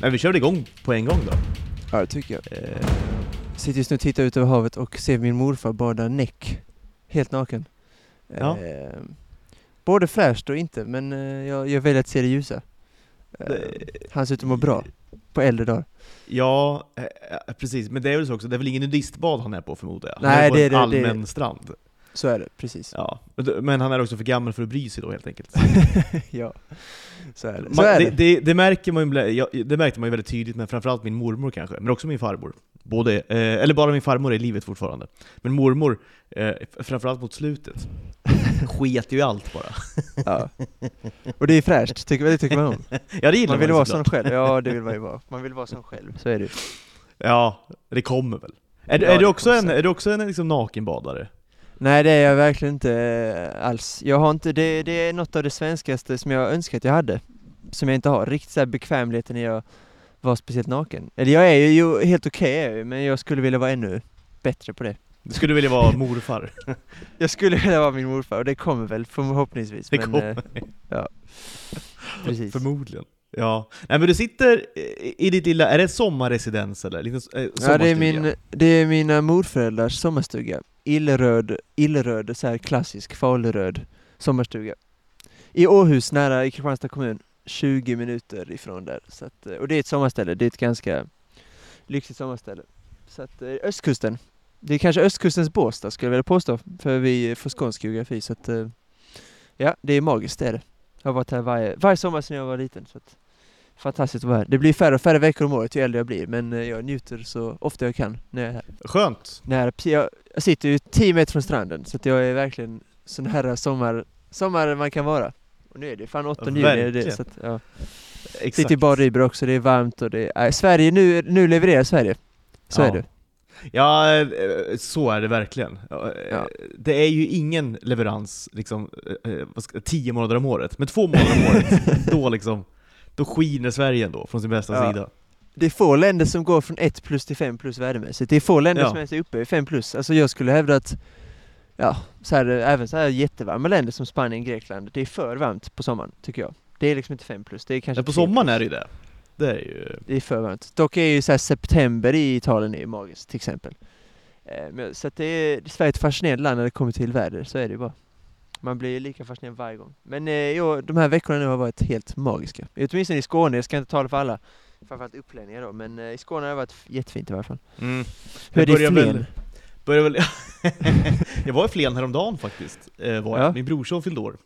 Men vi kör väl igång på en gång då? Ja, det tycker jag. Eh, Sitter just nu och tittar ut över havet och ser min morfar bada näck. Helt naken. Ja. Eh, både fräscht och inte, men eh, jag, jag väljer att se det ljusa. Eh, han ser ut att må bra på äldre dagar. ja, eh, precis. Men det är väl så också, det är väl ingen nudistbad han är på förmodar jag? Han Nej, är på det- en det- det- allmän strand. Så är det, precis. Ja. Men han är också för gammal för att bry sig då helt enkelt. ja, så är det. Så Man, är det, det. det, märker man ju, det märkte man ju väldigt tydligt med framförallt min mormor kanske, men också min farmor. Både, eh, eller bara min farmor är i livet fortfarande. Men mormor, eh, framförallt mot slutet, sket ju allt bara. Ja. Och det är fräscht, tycker, det tycker man om. Ja det gillar Man vill ju vara sån själv. Ja, det vill man ju vara. Man vill vara sån själv, så är det. Ja, det kommer väl. Är, du- Ja, är, du också en, är du också en liksom nakenbadare? Nej det är jag verkligen inte eh, alls. Jag har inte, det, det är något av det svenskaste som jag önskar att jag hade. Som jag inte har. Riktigt så här bekvämligheten när jag var speciellt naken. Eller jag är ju helt okej ju, men jag skulle vilja vara ännu bättre på det. Du skulle vilja vara morfar? Jag skulle vilja vara min morfar och det kommer väl förhoppningsvis. Det men, kommer. eh, ja. Precis. Förmodligen. Ja. Nej men du sitter i- i ditt lilla, är det sommarresidens eller? Liten, eh, Ja, det är, sommarstuga? min, det är mina morföräldrars sommarstuga. Illröd, illröd, så här klassisk faluröd sommarstuga. I Åhus, nära i Kristianstad kommun. 20 minuter ifrån där. Så att, eh, och det är ett sommarställe, det är ett ganska lyxigt sommarställe. Så att, eh, östkusten. Det är kanske östkustens Båstad skulle jag vilja påstå, för vi får skånsk geografi. Så att, eh, ja, det är magiskt det är det. Jag har varit här varje, varje sommar sedan jag var liten. Så att, fantastiskt att vara här. Det blir färre och färre veckor om året ju äldre jag blir, men eh, jag njuter så ofta jag kan när jag är här. Skönt. Nära, jag, jag sitter ju 10 meter från stranden, så att jag är verkligen så nära sommar, sommar man kan vara. Och nu är det fan 8 juni, det, så att, ja. Exakt. Sitter i Bad Rydberg också, det är varmt och det är, Sverige, nu, nu levererar Sverige. Så Ja. är det. Ja, eh, så är det verkligen. Ja, eh, Ja. Det är ju ingen leverans liksom, tio månader om året, men två månader om året, då liksom, då skiner Sverige ändå från sin bästa Ja. sida. Det är få länder som går från 1 plus till 5 plus värdemässigt. Det är få länder Ja. som ens är uppe i 5 plus. Alltså jag skulle hävda att, ja, så här, även så här jättevarma länder som Spanien, Grekland, det är för varmt på sommaren, tycker jag. Det är liksom inte 5 plus, det är kanske Men på 3 sommaren är det ju det. Det är ju... Det är för varmt. Dock är ju så september i Italien är ju magiskt till exempel. Eh, så att det är, Sverige är ett fascinerande land när det kommer till väder, så är det ju bara. Man blir lika fascinerad varje gång. Men eh, jo, de här veckorna nu har varit helt magiska. Åtminstone i Skåne, jag ska inte tala för alla. Framförallt upplänningar då, men eh, i Skåne har det varit jättefint i alla fall. Mm. Hur är Det i Flen? väl- Börjar väl... jag var i Flen häromdagen faktiskt, eh, var jag. Ja. Min brorson fyllde år.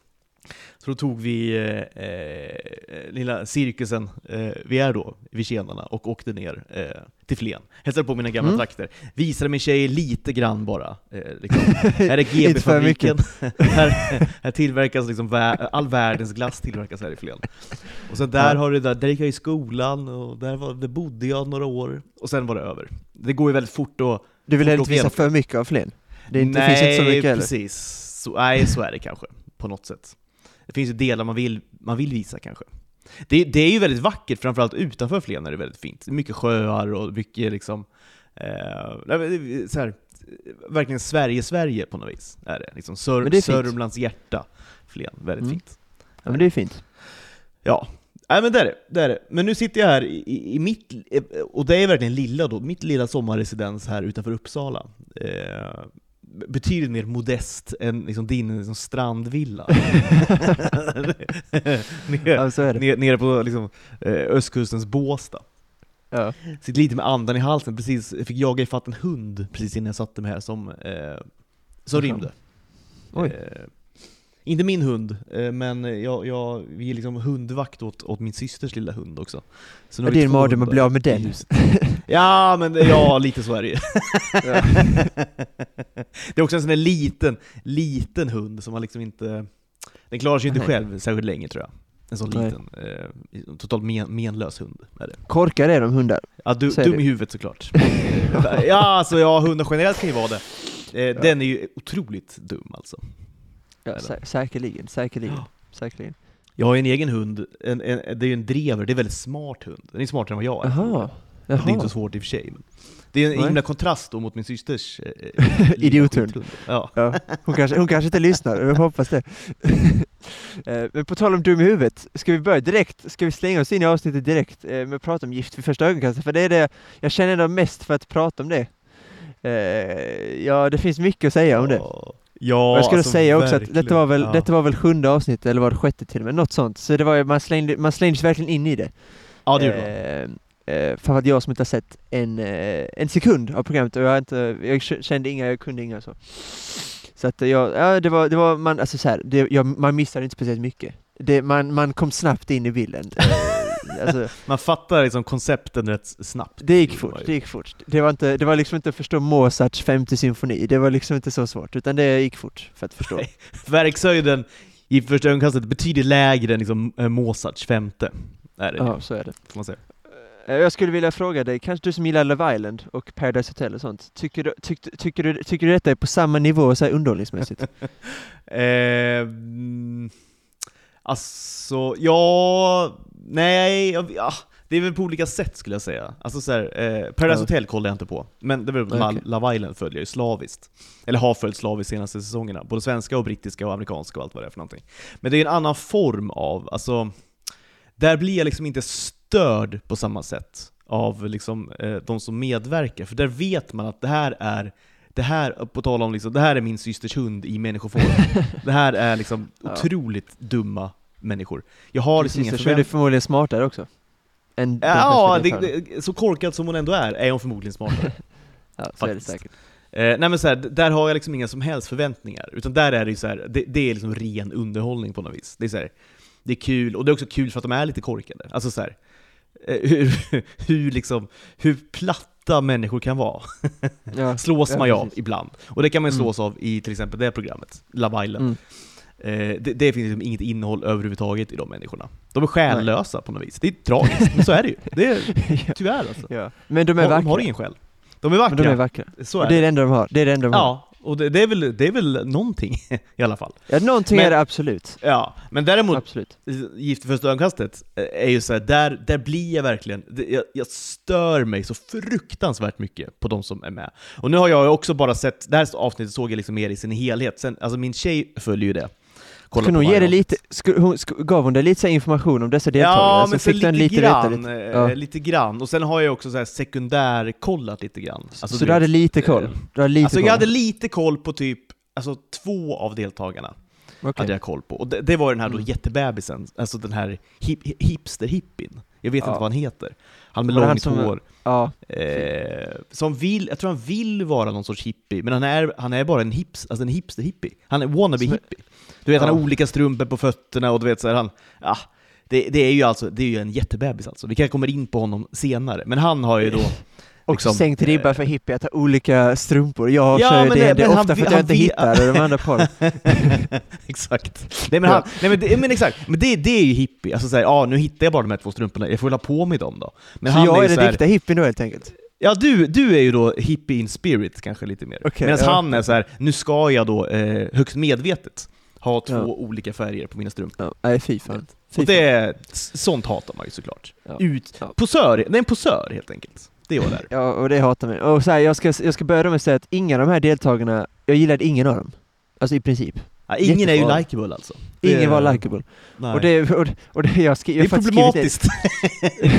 Så då tog vi eh, eh, lilla cirkusen eh, vi är då, vid Tjenarna, och åkte ner eh, till Flen. Hälsade på mina gamla Mm. trakter. Visade min tjej lite grann bara. Eh, liksom. Här är GB-fabriken. här, här tillverkas liksom vä- all världens glass tillverkas här i Flen. Och sen där Ja. har du där, där gick jag i skolan, och där, var, där bodde jag några år, och sen var det över. Det går ju väldigt fort att Du vill inte visa för mycket av Flen? Det, är inte, nej, finns inte så mycket heller? precis. Så, nej, så är det kanske, på något sätt. Det finns ju delar man vill, man vill visa kanske. Det, det är ju väldigt vackert, framförallt utanför Flen är det väldigt fint. Mycket sjöar och mycket liksom, eh, är så här, verkligen Sverige-Sverige på något vis. Är det. Liksom Sör, det är. Sörmlands hjärta, Flen. Väldigt Mm. fint. Ja men det är fint. Ja, Nej men det är det, det är det. Men nu sitter jag här i, i, i mitt, och det är verkligen lilla då, mitt lilla sommarresidens här utanför Uppsala. Eh, betydligt mer modest än liksom din liksom, strandvilla. nere, Ja nere, nere på liksom, eh, östkustens Båstad. Ja. Sitter lite med andan i halsen, precis, jag fick jaga ifatt en hund precis innan jag satte mig här som, eh, som rymde. Oj. Eh, inte min hund, eh, men jag, jag, vi är liksom hundvakt åt, åt min systers lilla hund också. Så nu Ja, vi det är en mardröm att bli av med den. Ja, men ja, lite så är det ju. Ja. Det är också en sån där liten, liten hund som man liksom inte... Den klarar sig inte Nej. själv särskilt länge tror jag. En sån Nej. liten, eh, totalt men, menlös hund är det. Korkar är de hundar. Ja, du, är dum i huvudet såklart. ja, alltså ja, hundar generellt kan ju vara det. Eh, Den är ju otroligt dum alltså. Ja, sä- säkerligen, säkerligen, Ja. säkerligen. Jag har en egen hund, en, en, det är ju en drever, det är en väldigt smart hund. Den är smartare än vad jag är. Jaha. Det är inte så svårt i och för sig. Men det är en Nej. himla kontrast då mot min systers eh, Idiothund. Ja. Ja, hon, kanske, hon kanske inte lyssnar, jag hoppas det. Eh, Men på tal om dum i huvudet, ska vi börja direkt, ska vi slänga oss in i avsnittet direkt eh, med att prata om gift vid första ögonkastet? För det är det jag känner ändå mest för att prata om det. Eh, Ja, det finns mycket att säga om det. Ja, jag skulle alltså, säga också att detta var, väl, ja. detta var väl sjunde avsnittet, eller var det sjätte till och med, något sånt. Så det var, ju- man, slängde, man slängde sig verkligen in i det. Ja, det gjorde man. Eh, eh, för att jag som inte har sett en, eh, en sekund av programmet och jag, inte, jag kände inga, jag kunde inga så. Så att jag, ja det var, det var man, alltså så här, det, jag, man missade inte speciellt mycket. Det, man, man kom snabbt in i bilden. Alltså, Man fattar liksom koncepten rätt snabbt. det gick fort, det gick fort. Det var, inte, det var liksom inte att förstå Mozarts femte symfoni, det var liksom inte så svårt, utan det gick fort för att förstå. Verkshöjden i första ögonkastet betydligt lägre än liksom eh, Mozarts femte. Är det, Ja, så är det. får man säga. Eh, Jag skulle vilja fråga dig, kanske du som gillar Love Island och Paradise Hotel och sånt, tycker du, tyck, tycker du, tycker du detta är på samma nivå så här underhållningsmässigt? Eh, mm, alltså, ja... Nej, ja, det är väl på olika sätt skulle jag säga. Alltså så här, eh, Paradise. Hotel kollar jag inte på, men det La- okej. Love Island följer jag ju slaviskt. Eller har följt slaviskt senaste säsongerna. Både svenska och brittiska och amerikanska och allt vad det är för någonting. Men det är en annan form av, alltså... Där blir jag liksom inte störd på samma sätt av liksom, eh, de som medverkar, för där vet man att det här är det här, på tal om liksom, det här är min systers hund i människoform. det här är liksom Ja. otroligt dumma människor. Jag har liksom inga är förmodligen smartare också. Än Ja, det, det, så korkad som hon ändå är, är hon förmodligen smartare. ja, så är det faktiskt. säkert. eh, nej men så här, där har jag liksom inga som helst förväntningar, utan där är det ju så här, det, det är liksom ren underhållning på något vis. Det är så här, det är kul, och det är också kul för att de är lite korkade. Alltså så här, eh, hur, hur liksom, hur platta människor kan vara. Ja, slås ja, man ju av ibland. Och det kan man ju Mm. slås av i till exempel det här programmet, Love Island. Mm. Eh, det, det finns liksom inget innehåll överhuvudtaget i de människorna. De är själlösa på något vis. Det är tragiskt, men så är det ju. Det är ja. tyvärr alltså. ja. Men de är vackra. de har ingen själ. De är vackra, Men de är vackra. så är det är det. enda de har. Det är det enda de har. Och det, det, är väl, det är väl någonting i alla fall. Ja, någonting Men- är det absolut. Ja, men däremot, Absolut. Gift i första ögonkastet eh, är ju så här, där, där blir jag verkligen, jag, jag stör mig så fruktansvärt mycket på de som är med. Och nu har jag också bara sett, det här avsnittet såg jag liksom mer i sin helhet, sen, alltså min tjej följer ju det. Kollar Skulle på hon ge dig lite, sku, hon, sku, gav hon dig lite information om dessa deltagare? Ja, så men så fick lite, lite grann, lite. eh, Ja. lite grann. Och sen har jag också så här sekundärkollat lite grann. Alltså, så du hade vet, lite koll? eh, Du hade lite Alltså koll? jag hade lite koll på typ, alltså två av deltagarna Okej. hade jag koll på. Och det, det var den här då Mm. jättebebisen, alltså den här hip, hipster-hippin. Jag vet Ja. inte vad han heter. Han med långt som- hår. Ja, Eh, som vill, jag tror han vill vara någon sorts hippie, men han är, han är bara en, hips, alltså en hipster-hippie. Han är wannabe Som- hippie. Du vet, han Ja. har olika strumpor på fötterna och du vet så här, han, ja, det, det är ju alltså, det är ju en jättebebis alltså. Vi kanske kommer in på honom senare, men han har ju då också liksom, sänkt ribba eh, för hippie att ha olika strumpor. Jag Ja, kör men det, det- han ofta för att jag han inte hittar de andra paren. exakt. Nej men, han, nej, men, det, men exakt, men det, det är ju hippie. Alltså såhär, ja nu hittar jag bara de här två strumporna, jag får väl ha på mig dem då. Men så han jag är är ju den riktiga hippien då helt enkelt? Ja, du, du är ju då hippie in spirit kanske lite mer. Okej, Medan ja. han är så här: nu ska jag då eh, högst medvetet ha två Ja. olika färger på mina strumpor. Ja, nej fy fan. Och det, sånt hatar man ju såklart. Ut, Ja. posör, det är en posör helt enkelt. Det är vad det är. Ja, och det hatar mig. Och så här, jag, ska, jag ska börja med att säga att ingen av de här deltagarna, jag gillade ingen av dem. Alltså i princip. Ja, ingen är ju likeable alltså. Det Ingen är- var likeable. Nej. Och det, och, och det jag skri, det jag är faktiskt skrivit problematiskt.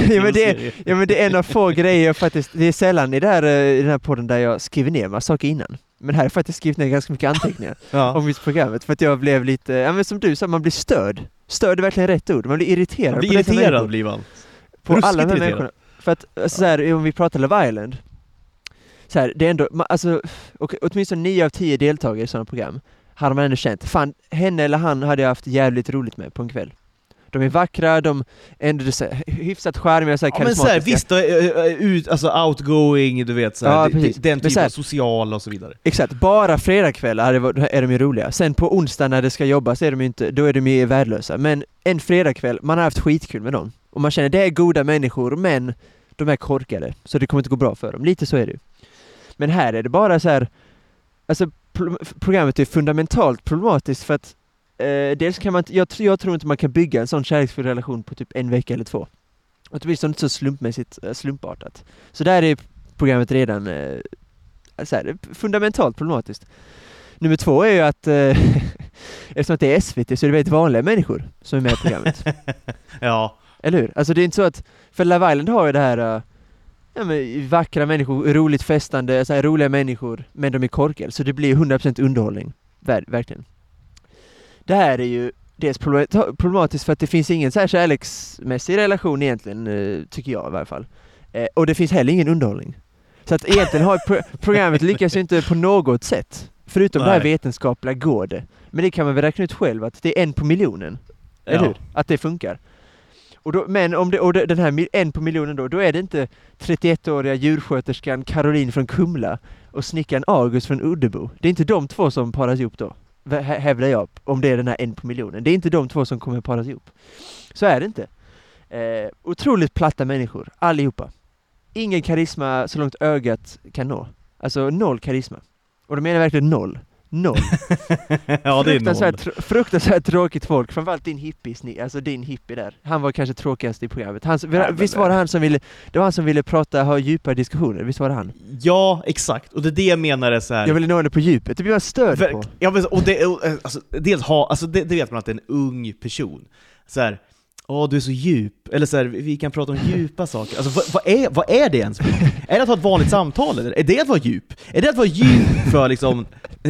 ja, men det, ja men det är en av få grejer jag faktiskt, det är sällan i, det här, eh, i den här podden där jag skriver ner massa saker innan. Men här har jag faktiskt skrivit ner ganska mycket anteckningar ja. om just programmet för att jag blev lite, ja men som du sa, man blir störd. Störd är verkligen rätt ord, man blir irriterad Man blir irriterad blir man. På Ruskigt alla de här irriterad. människorna. För att, alltså, så här, om vi pratar Love Island, så här, det är ändå, ma- alltså, och, åtminstone nio av tio deltagare i sådana program hade man ändå känt, fan, henne eller han hade jag haft jävligt roligt med på en kväll. De är vackra, de är ändå så här, hyfsat charmiga, så här, Ja men såhär, visst, då, eh, eh, ut, alltså outgoing, du vet såhär, Ja, precis. den typen så här- sociala och så vidare. Exakt, bara fredagkvällar är de ju roliga. Sen på onsdag när det ska jobbas är de ju inte, då är de ju värdelösa. Men en fredagkväll, man har haft skitkul med dem. Och man känner, det är goda människor, men de är korkade. Så det kommer inte gå bra för dem. Lite så är det ju. Men här är det bara så här, alltså pro- programmet är fundamentalt problematiskt för att eh, dels kan man jag, jag tror inte man kan bygga en sån kärleksfull relation på typ en vecka eller två. Åtminstone inte så slumpmässigt eh, slumpartat. Så där är programmet redan eh, här, fundamentalt problematiskt. Nummer två är ju att eh, eftersom att det är SVT så är det väldigt vanliga människor som är med i programmet. ja. Eller hur? Alltså det är inte så att, för Love Island har ju det här uh, ja, men, vackra människor, roligt festande, så här, roliga människor, men de är korkade. Så det blir 100% underhållning. Ver verkligen. Det här är ju dels problematiskt för att det finns ingen så här kärleksmässig relation egentligen, uh, tycker jag i varje fall. Uh, och det finns heller ingen underhållning. Så att egentligen har pro programmet lyckats inte på något sätt. Förutom Nej. det här vetenskapliga går det. Men det kan man väl räkna ut själv att det är en på miljonen. Ja. Eller hur? Att det funkar. Och då, men om det, och den här en på miljonen då, då är det inte 31-åriga djursköterskan Caroline från Kumla och snickaren August från Uddebo. Det är inte de två som paras ihop då, hävdar jag, om det är den här en på miljonen. Det är inte de två som kommer paras ihop. Så är det inte. Eh, otroligt platta människor, allihopa. Ingen karisma så långt ögat kan nå. Alltså noll karisma. Och då menar jag verkligen noll. Noll. ja, det är noll. Tr fruktansvärt tråkigt folk, framförallt din hippie, alltså din hippie där. Han var kanske tråkigast i programmet. Han, ja, visst var det han som ville, det var han som ville prata, ha djupa diskussioner, visst var det han? Ja, exakt. Och det är det jag menar är så här. Jag ville nå henne på djupet, det blir man störd på. Ja, men, och det, och, alltså, dels ha, alltså det, det vet man att det är en ung person. Så här, Åh, du är så djup. Eller så här, vi kan prata om djupa saker. Alltså, vad, vad, är, vad är det ens Är det att ha ett vanligt samtal, eller? Är det att vara djup? Är det att vara djup för liksom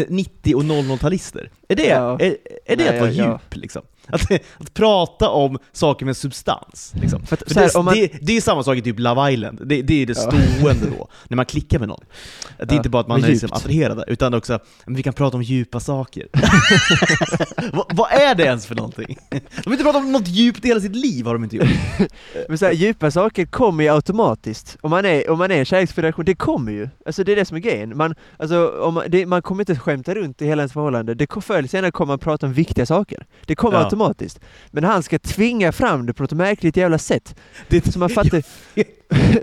90 och 00-talister? Är det, ja. är, är det Nej, att vara ja, djup, liksom? Att, att prata om saker med substans. Liksom. För, för det, man... det, det, är samma sak i typ Love Island, det, det är det stående då, när man klickar med någon. Det är ja, inte bara att man är liksom attraherad, utan också att vi kan prata om djupa saker. vad, vad är det ens för någonting? De har inte pratat om något djupt i hela sitt liv, har de inte gjort. Men så här, djupa saker kommer ju automatiskt. Om man är, om man är en kärleksfull relation, det kommer ju. Alltså det är det som är grejen. Man, alltså, om man, det, man kommer inte skämta runt i hela ens förhållande. Det, förr eller senare kommer man prata om viktiga saker. Det kommer ja automatiskt. Men han ska tvinga fram det på något märkligt jävla sätt. Det, så man fattar...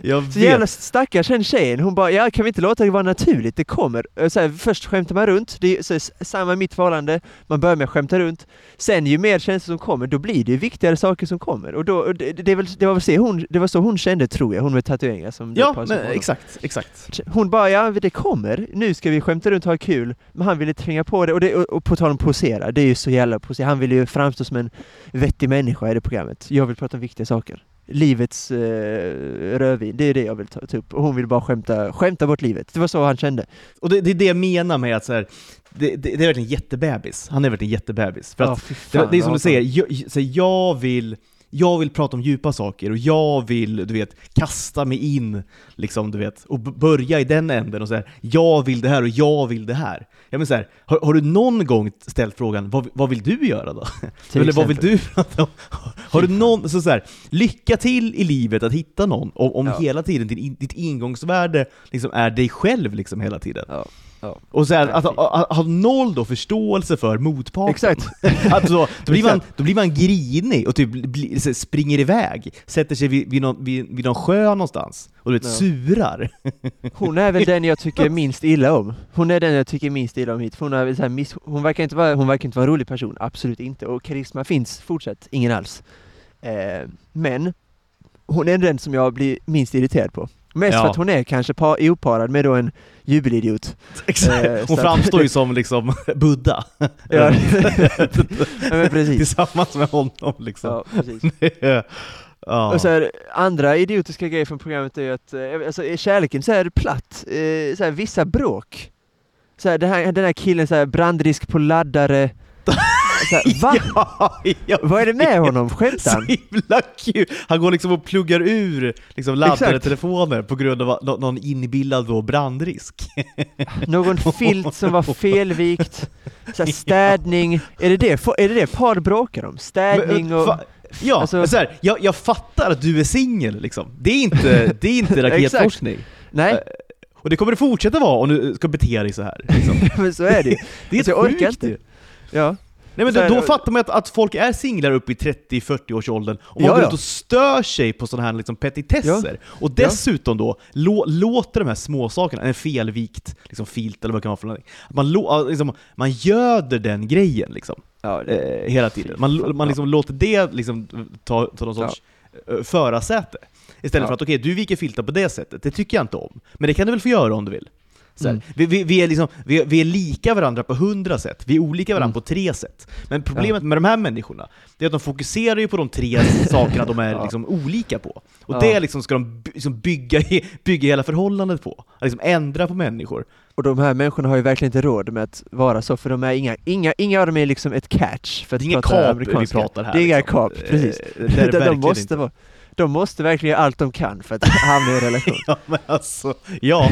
Jag vet. Så jävla stackars den tjejen, hon bara ja kan vi inte låta det vara naturligt, det kommer. Så här, först skämtar man runt, det är så, samma i mitt förhållande, man börjar med att skämta runt. Sen ju mer känslor som kommer, då blir det ju viktigare saker som kommer. Och då, det, det, väl, det var väl så hon, det var så hon kände tror jag, hon med tatueringar som Ja, men, exakt, exakt. Hon bara ja det kommer, nu ska vi skämta runt och ha kul, men han ville tvinga på det, och, det, och, och på tal om posera, det är ju så jävla posera, han vill ju framstå som en vettig människa i det programmet. Jag vill prata om viktiga saker livets eh, rödvin, det är det jag vill ta, ta, upp. Och hon vill bara skämta, skämta bort livet. Det var så han kände. Och det, det är det jag menar med att så här, det, det, det är verkligen jättebebis. Han är verkligen jättebebis. För att, oh, fan, det, det, är som du säger, jag, så jag vill jag vill prata om djupa saker och jag vill, du vet, kasta mig in, liksom, du vet, och börja i den änden och säga jag vill det här och jag vill det här. Ja, men så här, har, har, du någon gång ställt frågan vad, vad vill du göra då? Eller exempel. vad vill du prata om? Har du någon, så, så här, lycka till i livet att hitta någon, om, om ja. hela tiden ditt, ditt ingångsvärde liksom är dig själv liksom hela tiden. Ja. Ja. Och så här, att, ha noll då förståelse för motparten. Exakt. att då, då, blir man, då blir man grinig och typ blir, springer iväg, sätter sig vid, vid, någon, vid, vid någon sjö någonstans och du vet, ja. surar. Hon är väl den jag tycker minst illa om. Hon är den jag tycker minst illa om hit. Hon, är så miss, hon, verkar inte vara, hon verkar inte vara en rolig person, absolut inte. Och karisma finns, fortsatt, ingen alls. Eh, men hon är den som jag blir minst irriterad på. Mest ja. för att hon är kanske par, oparad med då en jubelidiot. Exakt. Eh, hon framstår ju som liksom Buddha. ja, men precis. Tillsammans med honom liksom. Ja, precis. ja. Och så här, andra idiotiska grejer från programmet är ju att eh, alltså, kärleken så här platt, eh, så här, vissa bråk. Så här, den, här, den här killen så här, brandrisk på laddare, så va? ja, Vad är det med honom? Skämtar han? Så himla kul! Han går liksom och pluggar ur liksom, laddade Exakt. telefoner på grund av någon inbillad då brandrisk. Någon filt som var felvikt, så här, städning. Är det det, är det, det par bråkar om? Städning och... Ja, alltså, så här, jag, jag fattar att du är singel liksom. Det är inte, det är inte raketforskning. Nej. Eh, och det kommer det fortsätta vara om du ska bete dig så här. Liksom. men så är det Det är alltså, jag orkar inte. Ja. Nej men då, då fattar man att, att folk är singlar upp i 30-40 års åldern och man ja, går ut och stör sig på sådana här liksom petitesser. Ja. Och dessutom då lå, låter de här småsakerna, en felvikt liksom filt eller vad det kan vara för någonting, man, lo, liksom, man göder den grejen liksom. Ja, eh, hela tiden. Man, man liksom låter det liksom ta, ta någon sorts ja. Eh, förarsäte. Istället Ja. för att okej, du viker filtar på det sättet, det tycker jag inte om. Men det kan du väl få göra om du vill. Mm. vi, vi, vi, är liksom, vi, vi är lika varandra på hundra sätt, vi är olika varandra Mm. på tre sätt. Men problemet med de här människorna, det är att de fokuserar ju på de tre sakerna de är Ja. liksom olika på. Och Ja. det liksom ska de by- liksom bygga, bygga hela förhållandet på. Att liksom ändra på människor. Och de här människorna har ju verkligen inte råd med att vara så, för de är inga, inga, inga av dem är liksom ett catch för att Det är inga kap vi pratar här. Det är inga liksom. kap, precis. Eh, Det är det de måste inte. vara, de måste verkligen göra allt de kan för att hamna i en relation. Ja men alltså, ja.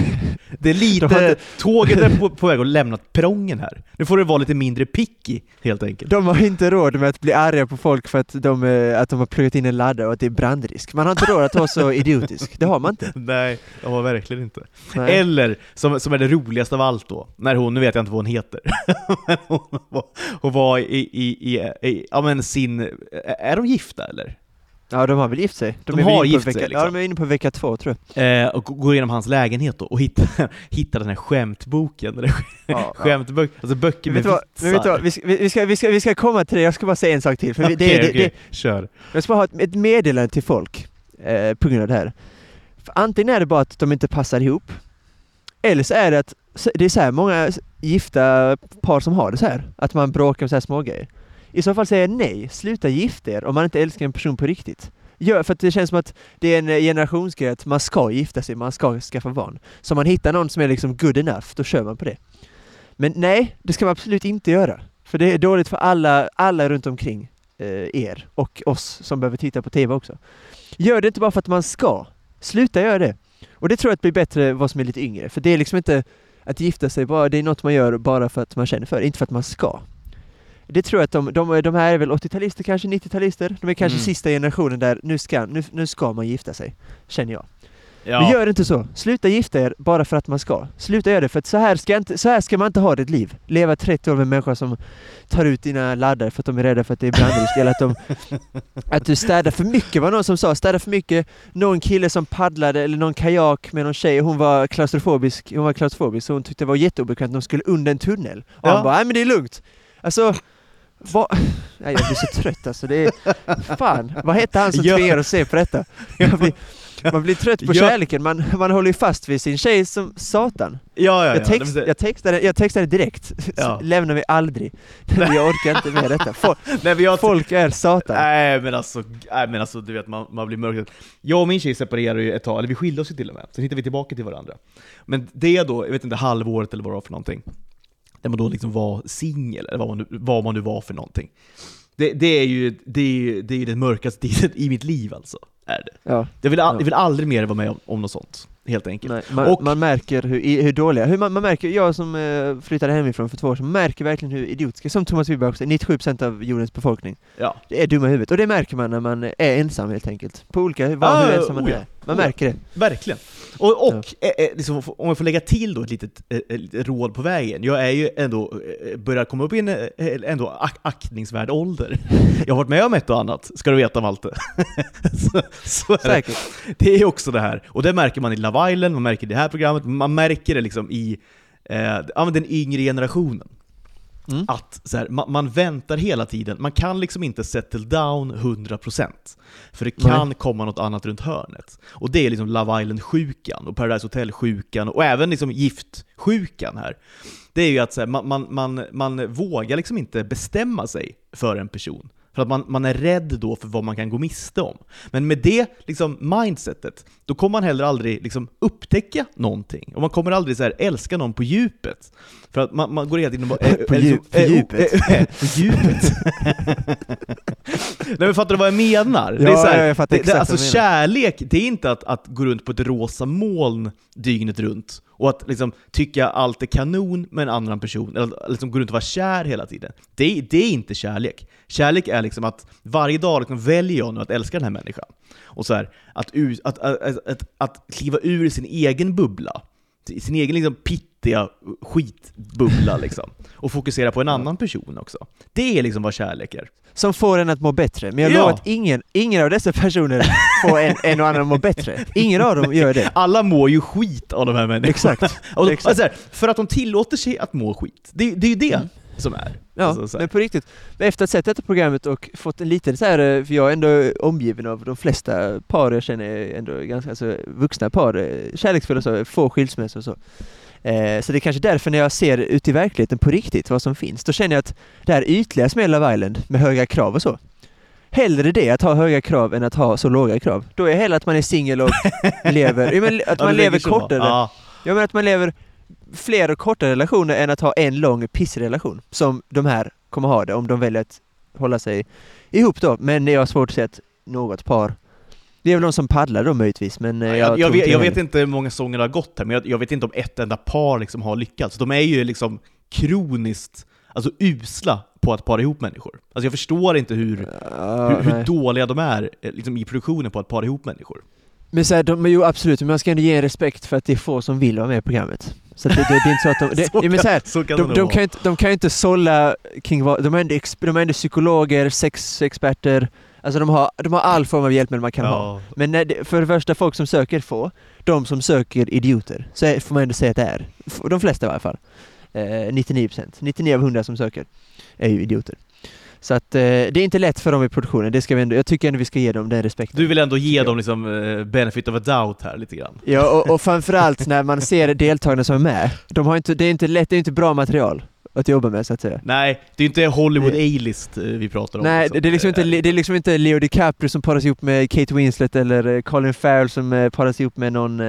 Det är lite, inte- tåget är på, på väg att lämna perrongen här. Nu får det vara lite mindre picky, helt enkelt. De har inte råd med att bli arga på folk för att de, eh, att de har pluggat in en laddare och att det är brandrisk. Man har inte råd att vara så idiotisk. Det har man inte. Nej, jag har verkligen inte. Nej. Eller, som, som är det roligaste av allt då, när hon, nu vet jag inte vad hon heter, hon var, hon var i, i, i, i, ja men sin, är de gifta eller? Ja, de har väl gift sig. De är väl har gift sig, vecka, liksom. Ja, de är inne på vecka två tror jag. Eh, och går igenom hans lägenhet då, och hittar, hittar den här skämtboken, Ja, skämtböcker, alltså böcker med men vet du vad? vitsar. Vi, ska, vi, ska, vi, ska, vi ska komma till det, jag ska bara säga en sak till. För vi- det, Okej, det, kör. jag ska bara ha ett, ett meddelande till folk eh, på grund av det här. För antingen är det bara att de inte passar ihop, eller så är det att det är så här många gifta par som har det så här, att man bråkar om så här små grejer. I så fall säger jag nej, sluta gifta er om man inte älskar en person på riktigt. Ja, för att det känns som att det är en eh, generationsgrej att man ska gifta sig, man ska skaffa barn. Så om man hittar någon som är liksom good enough, då kör man på det. Men nej, det ska man absolut inte göra. För det är dåligt för alla, alla runt omkring eh, er och oss som behöver titta på TV också. Gör det inte bara för att man ska. Sluta göra det. Och det tror jag att blir bättre vad som är lite yngre. För det är liksom inte att gifta sig bara, det är något man gör bara för att man känner för det, inte för att man ska. Det tror jag att de, de, de här är väl 80-talister, kanske 90-talister. De är kanske Mm. sista generationen där nu ska, nu, nu ska man gifta sig. Känner jag. Ja. Men gör inte så. Sluta gifta er bara för att man ska. Sluta göra det, för att så här, ska inte, så här ska man inte ha ditt liv. Leva 30 år med en människa som tar ut dina laddare för att de är rädda för att det är brandrisk, eller att, de, att du städar för mycket, var någon som sa. Städar för mycket. Någon kille som paddlade, eller någon kajak med någon tjej, hon var klaustrofobisk, hon var klaustrofobisk, så hon tyckte det var jätteobekvämt de skulle under en tunnel. Och Ja. han bara, nej men det är lugnt. Alltså, vad... Nej, jag blir så trött alltså. Det är... Fan, vad hette han som Ja. tvingade oss att se på detta? Blir, man blir trött på Ja. kärleken, man, man håller ju fast vid sin tjej som satan. Ja, ja, ja. Jag, text, vill jag, textade, jag textade direkt, Ja. lämnar vi aldrig. Jag orkar inte med detta. Folk, Nej, jag, folk är satan. Nej men alltså, nej, men alltså du vet man, man blir mörk. Jag och min tjej separerade ju ett tag, eller vi skilde oss ju till och med. Sen hittade vi tillbaka till varandra. Men det då, jag vet inte, halvåret eller vad det var för någonting. Där man då liksom var singel, eller vad man, nu, vad man nu var för någonting. Det, det är ju det, är, ju- det är ju den mörkaste tiden i mitt liv alltså. Är det. Ja, Jag vill, Ja. jag vill aldrig mer vara med om, om något sånt, helt enkelt. nej, man, Och- man märker hur, hur dåliga, hur man, man märker, jag som eh, flyttade hemifrån för två år sedan, märker verkligen hur idiotiska, som Thomas Wiberg också, 97% av jordens befolkning, Ja. det är dumma i huvudet. Och det märker man när man är ensam helt enkelt. På olika, vad, Ah, hur ensam man oh ja. är. Man Oh ja. märker det. Verkligen. Och, och eh, eh, liksom, om jag får lägga till då ett litet eh, eh, råd på vägen. Jag är ju ändå, eh, börjar komma upp i en ändå ak aktningsvärd ålder. Jag har varit med om ett och annat, ska du veta Malte. så, så är det. Säkert. Det är också det här, och det märker man i Love Island, man märker det här programmet, man märker det liksom i eh, den yngre generationen. Mm. Att så här, man, man väntar hela tiden, man kan liksom inte settle down 100% För det kan komma något annat runt hörnet. Och det är liksom Love Island-sjukan, och Paradise Hotel-sjukan, och även liksom giftsjukan här. Det är ju att så här, man, man, man, man vågar liksom inte bestämma sig för en person. För att man, man är rädd då för vad man kan gå miste om. Men med det liksom, mindsetet, då kommer man heller aldrig liksom, upptäcka någonting. Och man kommer aldrig så här, älska någon på djupet. För att man, man går hela tiden och bara... På eh, djup- eh, på djupet. eh, eh, På djupet. Nej men fattar du vad jag menar? det är Ja, så här, ja, jag fattar det, det, alltså kärlek, det är inte att, att gå runt på ett rosa moln dygnet runt och att liksom tycka allt är kanon med en annan person, eller liksom gå runt och vara kär hela tiden. Det, det är inte kärlek. Kärlek är liksom att varje dag liksom väljer jag nu att älska den här människan. Och så här, att, att, att, att kliva ur sin egen bubbla, sin egen liksom pittiga skitbubbla liksom, och fokusera på en annan person också. Det är liksom vad kärlek är. Som får en att må bättre. Men jag Ja. lovar att ingen, ingen av dessa personer får en, en och annan att må bättre. Ingen av dem gör det. Alla mår ju skit av de här människorna. Exakt. Och, Exakt. så här, för att de tillåter sig att må skit. Det, det är ju det. Mm. som är. Ja, Alltså, men på riktigt. Efter att ha sett detta programmet och fått en liten så här, eh, för jag är ändå omgiven av de flesta par jag känner ändå ganska, alltså vuxna par, eh, kärleksfulla så, få skilsmässor och så. Eh, så det är kanske därför när jag ser ut i verkligheten på riktigt vad som finns, då känner jag att det här ytliga som är Love Island med höga krav och så. Hellre det, att ha höga krav, än att ha så låga krav. Då är hellre att man är singel och lever, ja, men att Ja, man du lever kortare. Ja. Jag menar att man lever fler och kortare relationer än att ha en lång pissrelation som de här kommer ha det om de väljer att hålla sig ihop då. Men jag har svårt att se att något par det är väl de som paddlar då möjligtvis, men eh, Jag, jag, jag, vet, inte jag vet inte hur många säsonger det har gått här, men jag, vet inte om ett enda par liksom har lyckats. De är ju liksom kroniskt alltså usla på att para ihop människor. Alltså jag förstår inte hur, Ja, hur, hur dåliga de är eh, liksom, i produktionen på att para ihop människor. Men så här, de, jo absolut, men man ska ändå ge respekt för att det är få som vill vara med i programmet. Så det, det, det är inte så att de... Det, Så men så här, så kan de, de, kan ju inte, de kan inte sålla kring vad... De är ändå, de är ändå psykologer, sexexperter, alltså de har, de har all form av hjälpmedel man kan ha. ja. Men när det, för det första, folk som söker få, de som söker idioter, så är, får man ändå säga att det är. De flesta i alla fall. Eh, 99%. 99 av 100 som söker är ju idioter. Så att eh, det är inte lätt för dem i produktionen, det ska vi ändå, jag tycker ändå vi ska ge dem den respekten. Du vill ändå ge dem liksom eh, benefit of a doubt här lite grann. Ja, och, och framförallt när man ser deltagarna som är med, de har inte, det är inte lätt, det är inte bra material att jobba med så att säga. Nej, det är inte Hollywood A-list eh, vi pratar om. Nej, det, det, är liksom inte, det är liksom inte Leo DiCaprio som paras ihop med Kate Winslet eller eh, Colin Farrell som eh, paras ihop med någon eh,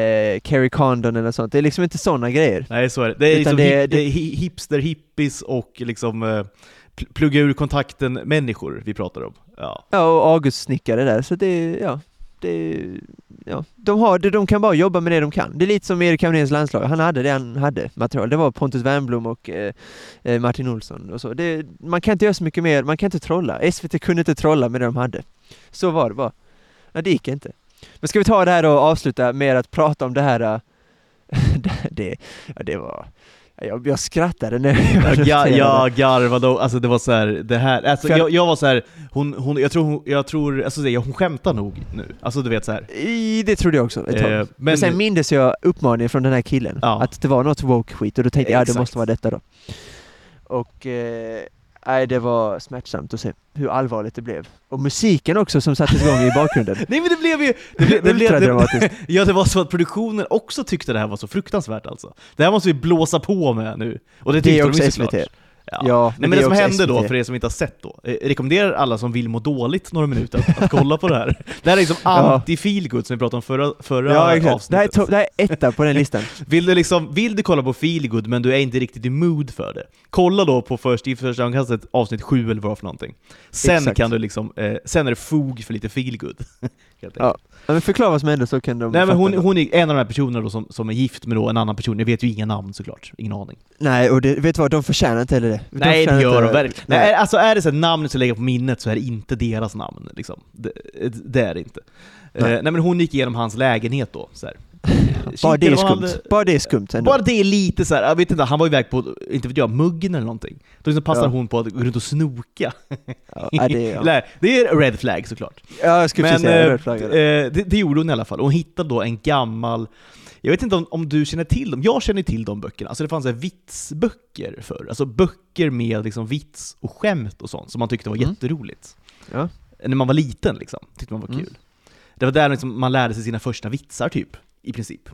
eh, Carrie Condon eller sånt. Det är liksom inte sådana grejer. Nej, så är det. Det är, Utan liksom det- hip, det är hi- hipster, hippies och liksom eh, pl- plugga ur kontakten-människor vi pratar om. Ja. Ja, och August snickare där, så det är, ja, det ja. De, har, det- de kan bara jobba med det de kan. Det är lite som Erik Hamréns landslag, han hade det han hade, material. Det var Pontus Wernbloom och eh, eh Martin Olsson och så. Det, man kan inte göra så mycket mer, man kan inte trolla. SVT kunde inte trolla med det de hade. Så var det bara. Ja, det gick inte. Men ska vi ta det här och avsluta med att prata om det här, eh, det, det, ja, det var, jag, jag skrattade när Jag, jag jag garvade och, alltså det var så här, det här, alltså jag- jag, var så här, hon, hon, jag tror, jag tror, alltså det- hon skämtar nog nu. Alltså du vet så här. I, det trodde jag också ett tag. Eh, men, men- sen mindes jag uppmaningen från den här killen, Ja. att det var något woke-skit och då tänkte jag ja det måste vara detta då. Och eh, nej, det var smärtsamt att se hur allvarligt det blev. Och musiken också som sattes igång i bakgrunden. Nej men det blev ju... Det blev, det blev, det, ja det var så att produktionen också tyckte det här var så fruktansvärt alltså. Det här måste vi blåsa på med nu. Och det Det tyckte är de också ju SVT. såklart. Ja. Ja, Nej, men det, är som hände då, för er som inte har sett då, eh, rekommenderar alla som vill må dåligt några minuter att, att kolla på det här. Det här är liksom anti-feelgood som vi pratade om förra, förra Ja exakt, det här, är avsnittet. det här är etta på den listan. Vill du, liksom, vill du kolla på feelgood men du är inte riktigt i mood för det, kolla då på först i första ögonkastet avsnitt 7 eller vad det var för någonting. Sen Exakt. kan du liksom, eh, sen är det fog för lite feelgood. Ja, men förklara vad som hände så kan de Nej men hon, det. hon är en av de här personerna då som, som är gift med då en annan person, jag vet ju inga namn såklart, ingen aning. Nej, och det, vet du vad, de förtjänar inte heller det. Nej det gör de inte- verkligen. Nej. alltså är det så namn som lägger på minnet så är det inte deras namn liksom. Det, det är det inte. Nej. Nej. Eh, nej men hon gick igenom hans lägenhet då, så här. Bara det är skumt. hade- Bara det är skumt ändå. Bara det är lite så här, jag vet inte, han var iväg på, inte vet jag, muggen eller någonting. Då liksom passar Ja. hon på att gå runt och snoka. Ja, det, är- ja. Det är red flag såklart. ja, jag skulle Men säga eh, röd flagga. eh, det, det gjorde hon i alla fall. Och hon hittade då en gammal, jag vet inte om, om du känner till dem, jag känner till de böckerna. Alltså det fanns så här vitsböcker förr, alltså böcker med liksom vits och skämt och sånt som man tyckte var Mm. jätteroligt. Ja. När man var liten liksom, tyckte man var Mm. kul. Det var där liksom man lärde sig sina första vitsar typ, i princip.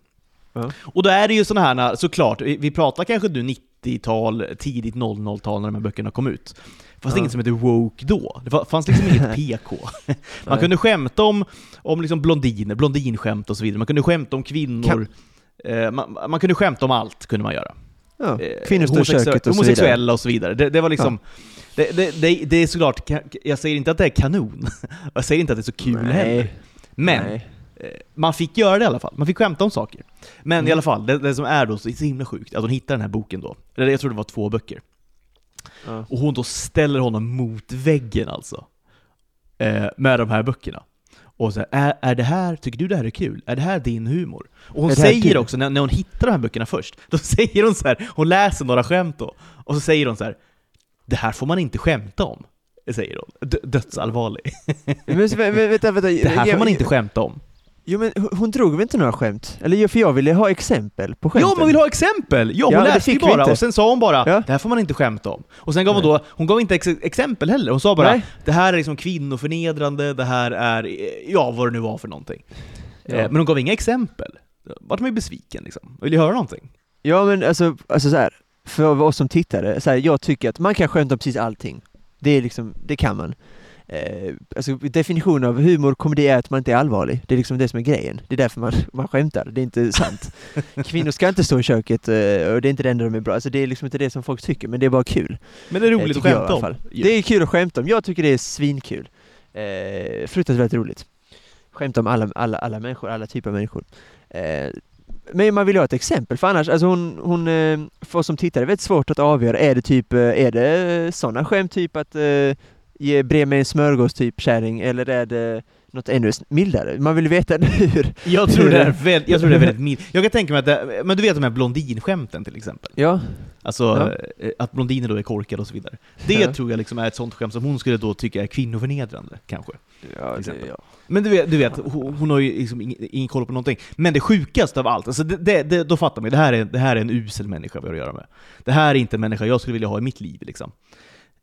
Ja. Och då är det ju sådana här, såklart, vi vi pratar kanske nu 90-tal, tidigt 00-tal när de här böckerna kom ut. Det fanns Ja. inget som hette woke då. Det fa- fanns liksom inget PK. Man Nej. kunde skämta om, om liksom blondiner, blondinskämt och så vidare. Man kunde skämta om kvinnor. Eh, man, man kunde skämta om allt, kunde man göra. Ja. Eh, Kvinnor står köket och så vidare. Homosexuella och så vidare. Det, det var liksom... Det, det, det, det är såklart, jag säger inte att det är kanon. Jag säger inte att det är så kul Nej. heller. Men Nej. Eh, man fick göra det i alla fall. Man fick skämta om saker. Men Mm. i alla fall, det, det som är då så, så himla sjukt, att hon hittar den här boken då. Eller jag tror det var två böcker. Ja. Och hon då ställer honom mot väggen alltså. Eh, med de här böckerna. Och så här, är, är det här, tycker du det här är kul? Är det här din humor? Och hon säger också, när, när hon hittar de här böckerna först, då säger hon så här, hon läser några skämt då, och så säger hon så här, det här får man inte skämta om. Säger hon. D- dödsallvarlig. Men, men, vänta, vänta. Det här får man inte skämta om. Jo men hon- hon drog väl inte några skämt? Eller för jag ville ha exempel på skämten. Ja, man vill ha exempel! Ja, hon Ja, läste ju bara och sen sa hon bara Ja. det här får man inte skämta om. Och sen gav hon Nej. då, hon gav inte ex exempel heller, hon sa bara Nej. det här är liksom kvinnoförnedrande, det här är, ja vad det nu var för någonting. Ja. Eh, Men hon gav inga exempel. Vart man ju besviken liksom. Vill ju höra någonting. Ja men alltså, alltså så här, för oss som tittare, så här, jag tycker att man kan skämta om precis allting. Det är liksom, det kan man. Eh, alltså definitionen av humor och komedi är att man inte är allvarlig. Det är liksom det som är grejen. Det är därför man, man skämtar, det är inte sant. Kvinnor ska inte stå i köket eh, och det är inte det enda de är bra. Alltså det är liksom inte det som folk tycker, men det är bara kul. Men det är Eh, roligt att jag i skämta om. Det är kul att skämta om. Jag tycker det är svinkul. Eh, fruktansvärt roligt. Skämta om alla, alla, alla människor, alla typer av människor. Eh, men man vill ju ha ett exempel, för annars, alltså hon, hon eh, för oss som tittar, det är väldigt svårt att avgöra. Är det typ, eh, är det sådana skämt typ att eh, ge bre mig en smörgås typ kärring, eller är det något ännu mildare? Man vill veta hur. Jag tror det är, väl, jag tror det är väldigt mild. Jag kan tänka mig att det, men du vet de här blondinskämten till exempel? Ja, Alltså Ja. eh, att blondiner då är korkade och så vidare. Det Ja. tror jag liksom är ett sånt skämt som hon skulle då tycka är kvinnoförnedrande, kanske. ja, det, ja. Men du vet, du vet hon, hon har ju liksom ingen, ingen koll på någonting. Men det sjukaste av allt, alltså det, det, det, då fattar man ju, det här, är, det här är en usel människa vi har att göra med. Det här är inte en människa jag skulle vilja ha i mitt liv liksom.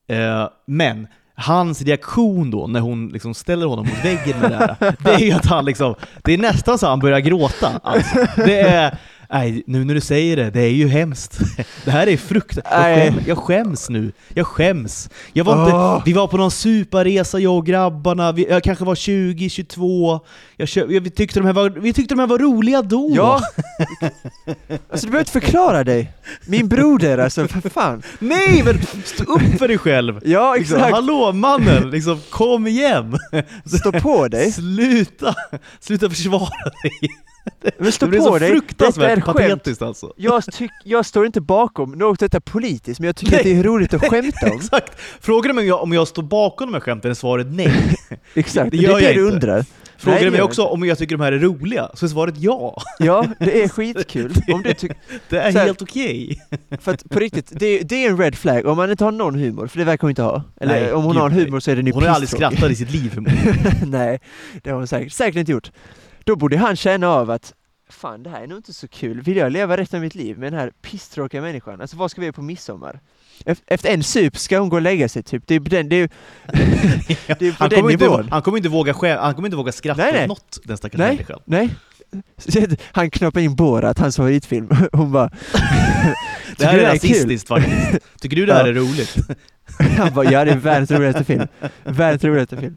Eh, men hans reaktion då, när hon liksom ställer honom mot väggen med det här, det är ju att han liksom, det är nästan så att han börjar gråta. Alltså. Det är, nej, nu när du säger det, det är ju hemskt. Det här är fruktansvärt. Jag, skäm, jag skäms nu. Jag skäms. Jag var inte, Åh. vi var på någon superresa jag och grabbarna, vi, jag kanske var 20, 22, jag kö, vi, tyckte de här var, vi tyckte de här var roliga då. Ja! Alltså du behöver inte förklara dig. Min broder alltså, för fan. Nej men stå upp för dig själv! Ja, Liksom, exakt. Hallå mannen, liksom, kom igen! Stå på dig. Sluta! Sluta försvara dig! Men stå det blir på så dig. Fruktansvärt patetiskt alltså. Jag, tyck, jag står inte bakom något detta politiskt, men jag tycker att det är roligt att skämta om. Exakt! Frågar du mig om jag, om jag står bakom de här skämten är svaret nej. Exakt, Det det, gör är det du undrar. Frågar Nej, du det mig också om jag tycker de här är roliga så är svaret ja. Ja, det är skitkul. Om du tyck, Det är här- helt okej. för att på riktigt, det, det är en red flag om man inte har någon humor, för det verkar hon inte ha. Eller Nej, om hon gud, har en nej. humor så är den ju Hon har aldrig skrattat i sitt liv förmodligen. Nej, det har hon säkert, säkert inte gjort. Då borde han känna av att Fan, det här är nog inte så kul. Vill jag leva resten av mitt liv med den här pisstråkiga människan? Alltså vad ska vi göra på midsommar? Ef- Efter en sup ska hon gå och lägga sig typ. Det är på den, det är, det är på Han den kommer, inte, nivån. han kommer inte våga skä, han kommer inte våga skratta Nej, nej. åt något, den stackars Nej. människan. Nej. Han knoppar in Borat, hans favoritfilm. Hon bara... Det här "Tycker är du kul?" rasistiskt faktiskt. Tycker du det här Ja. är roligt? Han bara, ja det är världens roligaste film. Världens roligaste film.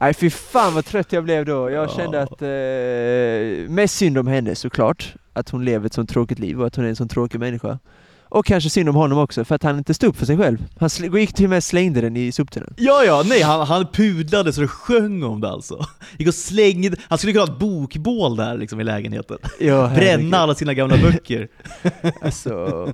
Nej fy fan vad trött jag blev då. Jag Ja. kände att, eh, mest synd om henne såklart. Att hon lever ett sånt tråkigt liv och att hon är en sån tråkig människa. Och kanske synd om honom också, för att han inte stod upp för sig själv. Han gick till och med slängde den i soptunnan. Ja, ja, nej, han, han pudlade så det sjöng om det alltså. Gick och slängde, han skulle kunna ha ett bokbål där liksom i lägenheten. Ja, Bränna alla sina gamla böcker. Alltså,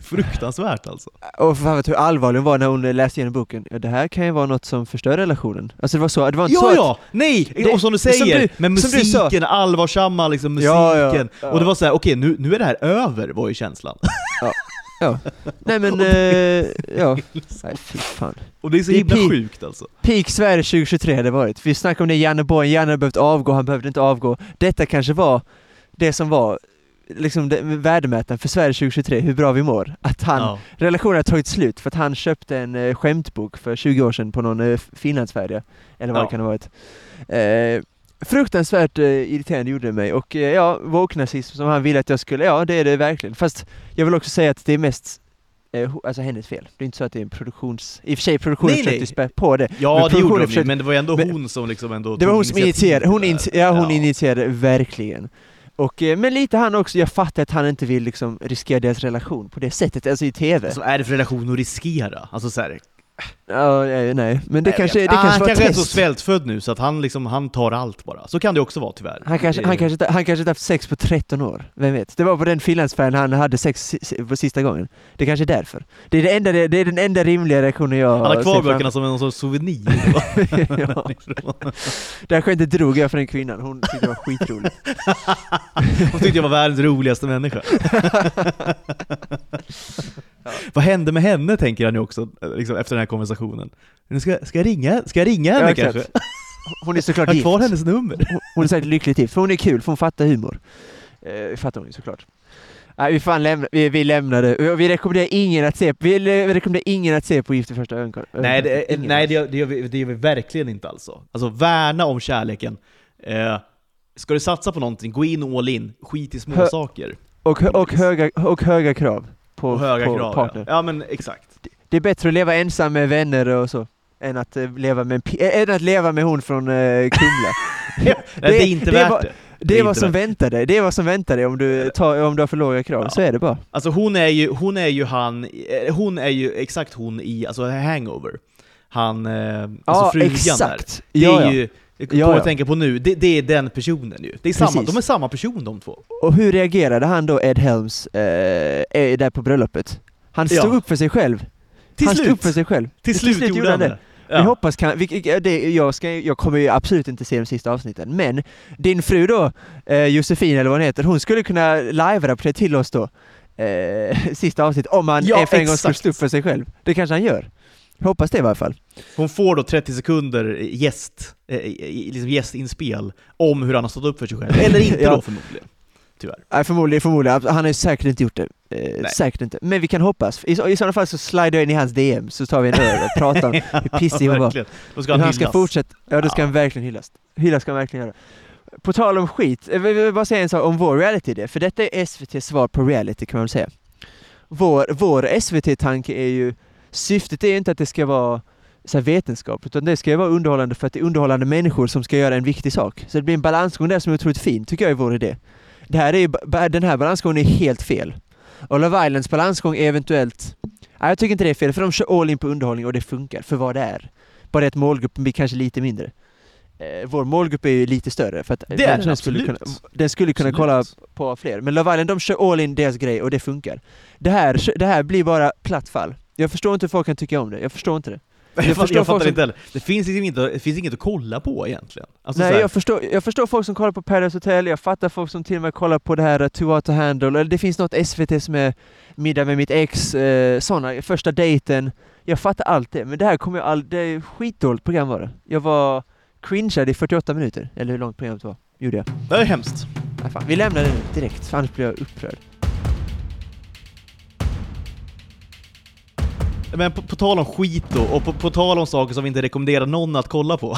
Fruktansvärt alltså. och för fan vet hur allvarlig hon var när hon läste igenom boken. Ja, det här kan ju vara något som förstör relationen. Alltså det var så, det var inte så Ja, att ja! Nej! Det- och som du säger, med som du sa. musiken, allvarsamma liksom musiken. Ja, ja, ja. Och det var så här: okej nu, nu är det här över, var ju känslan. Ja. Nej men, eh, ja. Nej fy fan. Och det är så Det är himla pi- sjukt alltså. Peak Sverige 2023 hade det varit. Vi snackade om det, Janne Borg, Janne hade behövt avgå, han behövde inte avgå. Detta kanske var det som var liksom det, värdemätaren för Sverige 2023, hur bra vi mår. Att han, Ja. relationen har tagit slut för att han köpte en eh, skämtbok för 20 år sedan på någon eh, Finlandsfärja. Eller vad Ja. det kan ha varit. Eh, fruktansvärt eh, irriterande gjorde det mig och eh, ja, woke-nazism som han ville att jag skulle, ja det är det verkligen. Fast jag vill också säga att det är mest eh, Alltså hennes fel. Det är inte så att det är en produktions... I och för sig produktionen Nej, försökte spä på det. Ja, Men det gjorde de försökte- men det var ändå men- hon som liksom ändå Det var hon som initierade, hon, där. ja, hon initierade verkligen. Och, eh, men lite han också, jag fattar att han inte vill liksom riskera deras relation på det sättet, alltså i TV. Alltså är det för relation att riskera? Alltså så här, Ja, eh, nej, men det jag kanske, det ah, kanske Han var kanske är test. så svältfödd nu så att han liksom, han tar allt bara. Så kan det också vara tyvärr. Han kanske, Det- han, kanske, han kanske inte haft sex på 13 år, vem vet? Det var på den finlandsfärjan han hade sex på sista gången. Det kanske är därför. Det är, det enda, det är den enda rimliga reaktionen jag Han har kvar böckerna som en sorts souvenir. Det här skämtet drog jag för den kvinnan, hon tyckte det var skitroligt. Hon tyckte jag var världens roligaste människa. Vad hände med henne tänker han ju också, liksom, efter den här konversationen. Nu ska, ska, jag ringa, ska jag ringa henne Ja, kanske? exakt. Hon är såklart gift. kvar hennes nummer. Hon- Hon är säkert lyckligt gift, för hon är kul, för hon fattar humor. Eh, fattar hon ju såklart. Nej, vi, fan lämna, vi, vi lämnar det. Vi- Vi rekommenderar ingen att se, vi le- rekommenderar ingen att se på Gift i första ögonkastet. Nej, det, Ingen nej det, gör- det, gör vi, det gör vi verkligen inte alltså. Alltså värna om kärleken. Eh, ska du satsa på någonting, gå in all in. Skit i små Hö- saker. och, och, höga, och höga krav på, Och höga på krav. partner. Ja. ja men exakt. Det är bättre att leva ensam med vänner och så, än att, eh, leva, med, äh, än att leva med hon från eh, Kumla. Nej, det, är inte det värt var- det. Det är vad som väntar dig, det är vad som väntar dig om du, tar, om du har för låga krav, Ja. så är det bara. Alltså hon är ju, hon är ju han, eh, hon är ju exakt hon i, alltså hangover. Han, eh, alltså Ja, frugan där. exakt! Det ja, är ja. ju, Ja, kommer jag ja. att tänka på nu, det, det är den personen ju. Det är samma, Precis. de är samma person de två. Och hur reagerade han då, Ed Helms, eh, eh, där på bröllopet? Han Ja. stod upp för sig själv. Till han slut! stod upp för sig själv. till slut, gjorde han det. Vi Ja. hoppas kan, vi, det, jag, ska, jag kommer ju absolut inte se de sista avsnitten, men din fru då, eh, Josefin eller vad hon heter, hon skulle kunna live-rapportera till oss då, eh, sista avsnittet, om han Ja, eh, för en gång skulle stå upp för sig själv. Det kanske han gör. Jag hoppas det i alla fall. Hon får då 30 sekunder gäst, eh, liksom gästinspel om hur han har stått upp för sig själv. Eller inte Ja. då förmodligen. Tyvärr. Nej, förmodligen, förmodligen. Han har ju säkert inte gjort det. Eh, säkert inte. Men vi kan hoppas. I, I sådana fall så slidar jag in i hans DM, så tar vi en öl och pratar om hur pissig hon var. Då ska Hur han han ska fortsätta, ja då ska Ja. han verkligen hyllas. Hyllas ska han verkligen göra. På tal om skit, eh, vi vill bara säga en sak om vår reality för detta är SVTs svar på reality kan man väl säga. Vår, vår SVT-tanke är ju, syftet är inte att det ska vara så vetenskap, utan det ska ju vara underhållande för att det är underhållande människor som ska göra en viktig sak. Så det blir en balansgång där som är otroligt fin, tycker jag är vår idé. Det här är den här balansgången är helt fel. Och Love Islands balansgång är eventuellt, nej jag tycker inte det är fel, för de kör all in på underhållning och det funkar för vad det är. Bara att målgruppen blir kanske lite mindre. Eh, vår målgrupp är ju lite större för att Det är den skulle kunna, den skulle kunna Absolut. kolla på fler. Men Love Island, de kör all in deras grej och det funkar. Det här, det här blir bara platt fall. Jag förstår inte hur folk kan tycka om det, jag förstår inte det. Jag, Jag förstår jag folk fattar som- inte heller. Det finns, liksom inte, det finns inget att kolla på egentligen. Alltså, så Nej, jag förstår, jag förstår folk som kollar på Paradise Hotel, jag fattar folk som till och med kollar på det här Too Hot to Handle, eller det finns något SVT som är Middag med mitt ex, eh, sådana, första dejten. Jag fattar allt det, men det här kommer jag all, det är skitdåligt program var det. Jag var cringead i 48 minuter, eller hur långt programmet var, gjorde jag. det är hemskt. Nej, fan. Vi lämnar det nu direkt, för annars blir jag upprörd. Men på, på tal om skit då, och på, på tal om saker som vi inte rekommenderar någon att kolla på,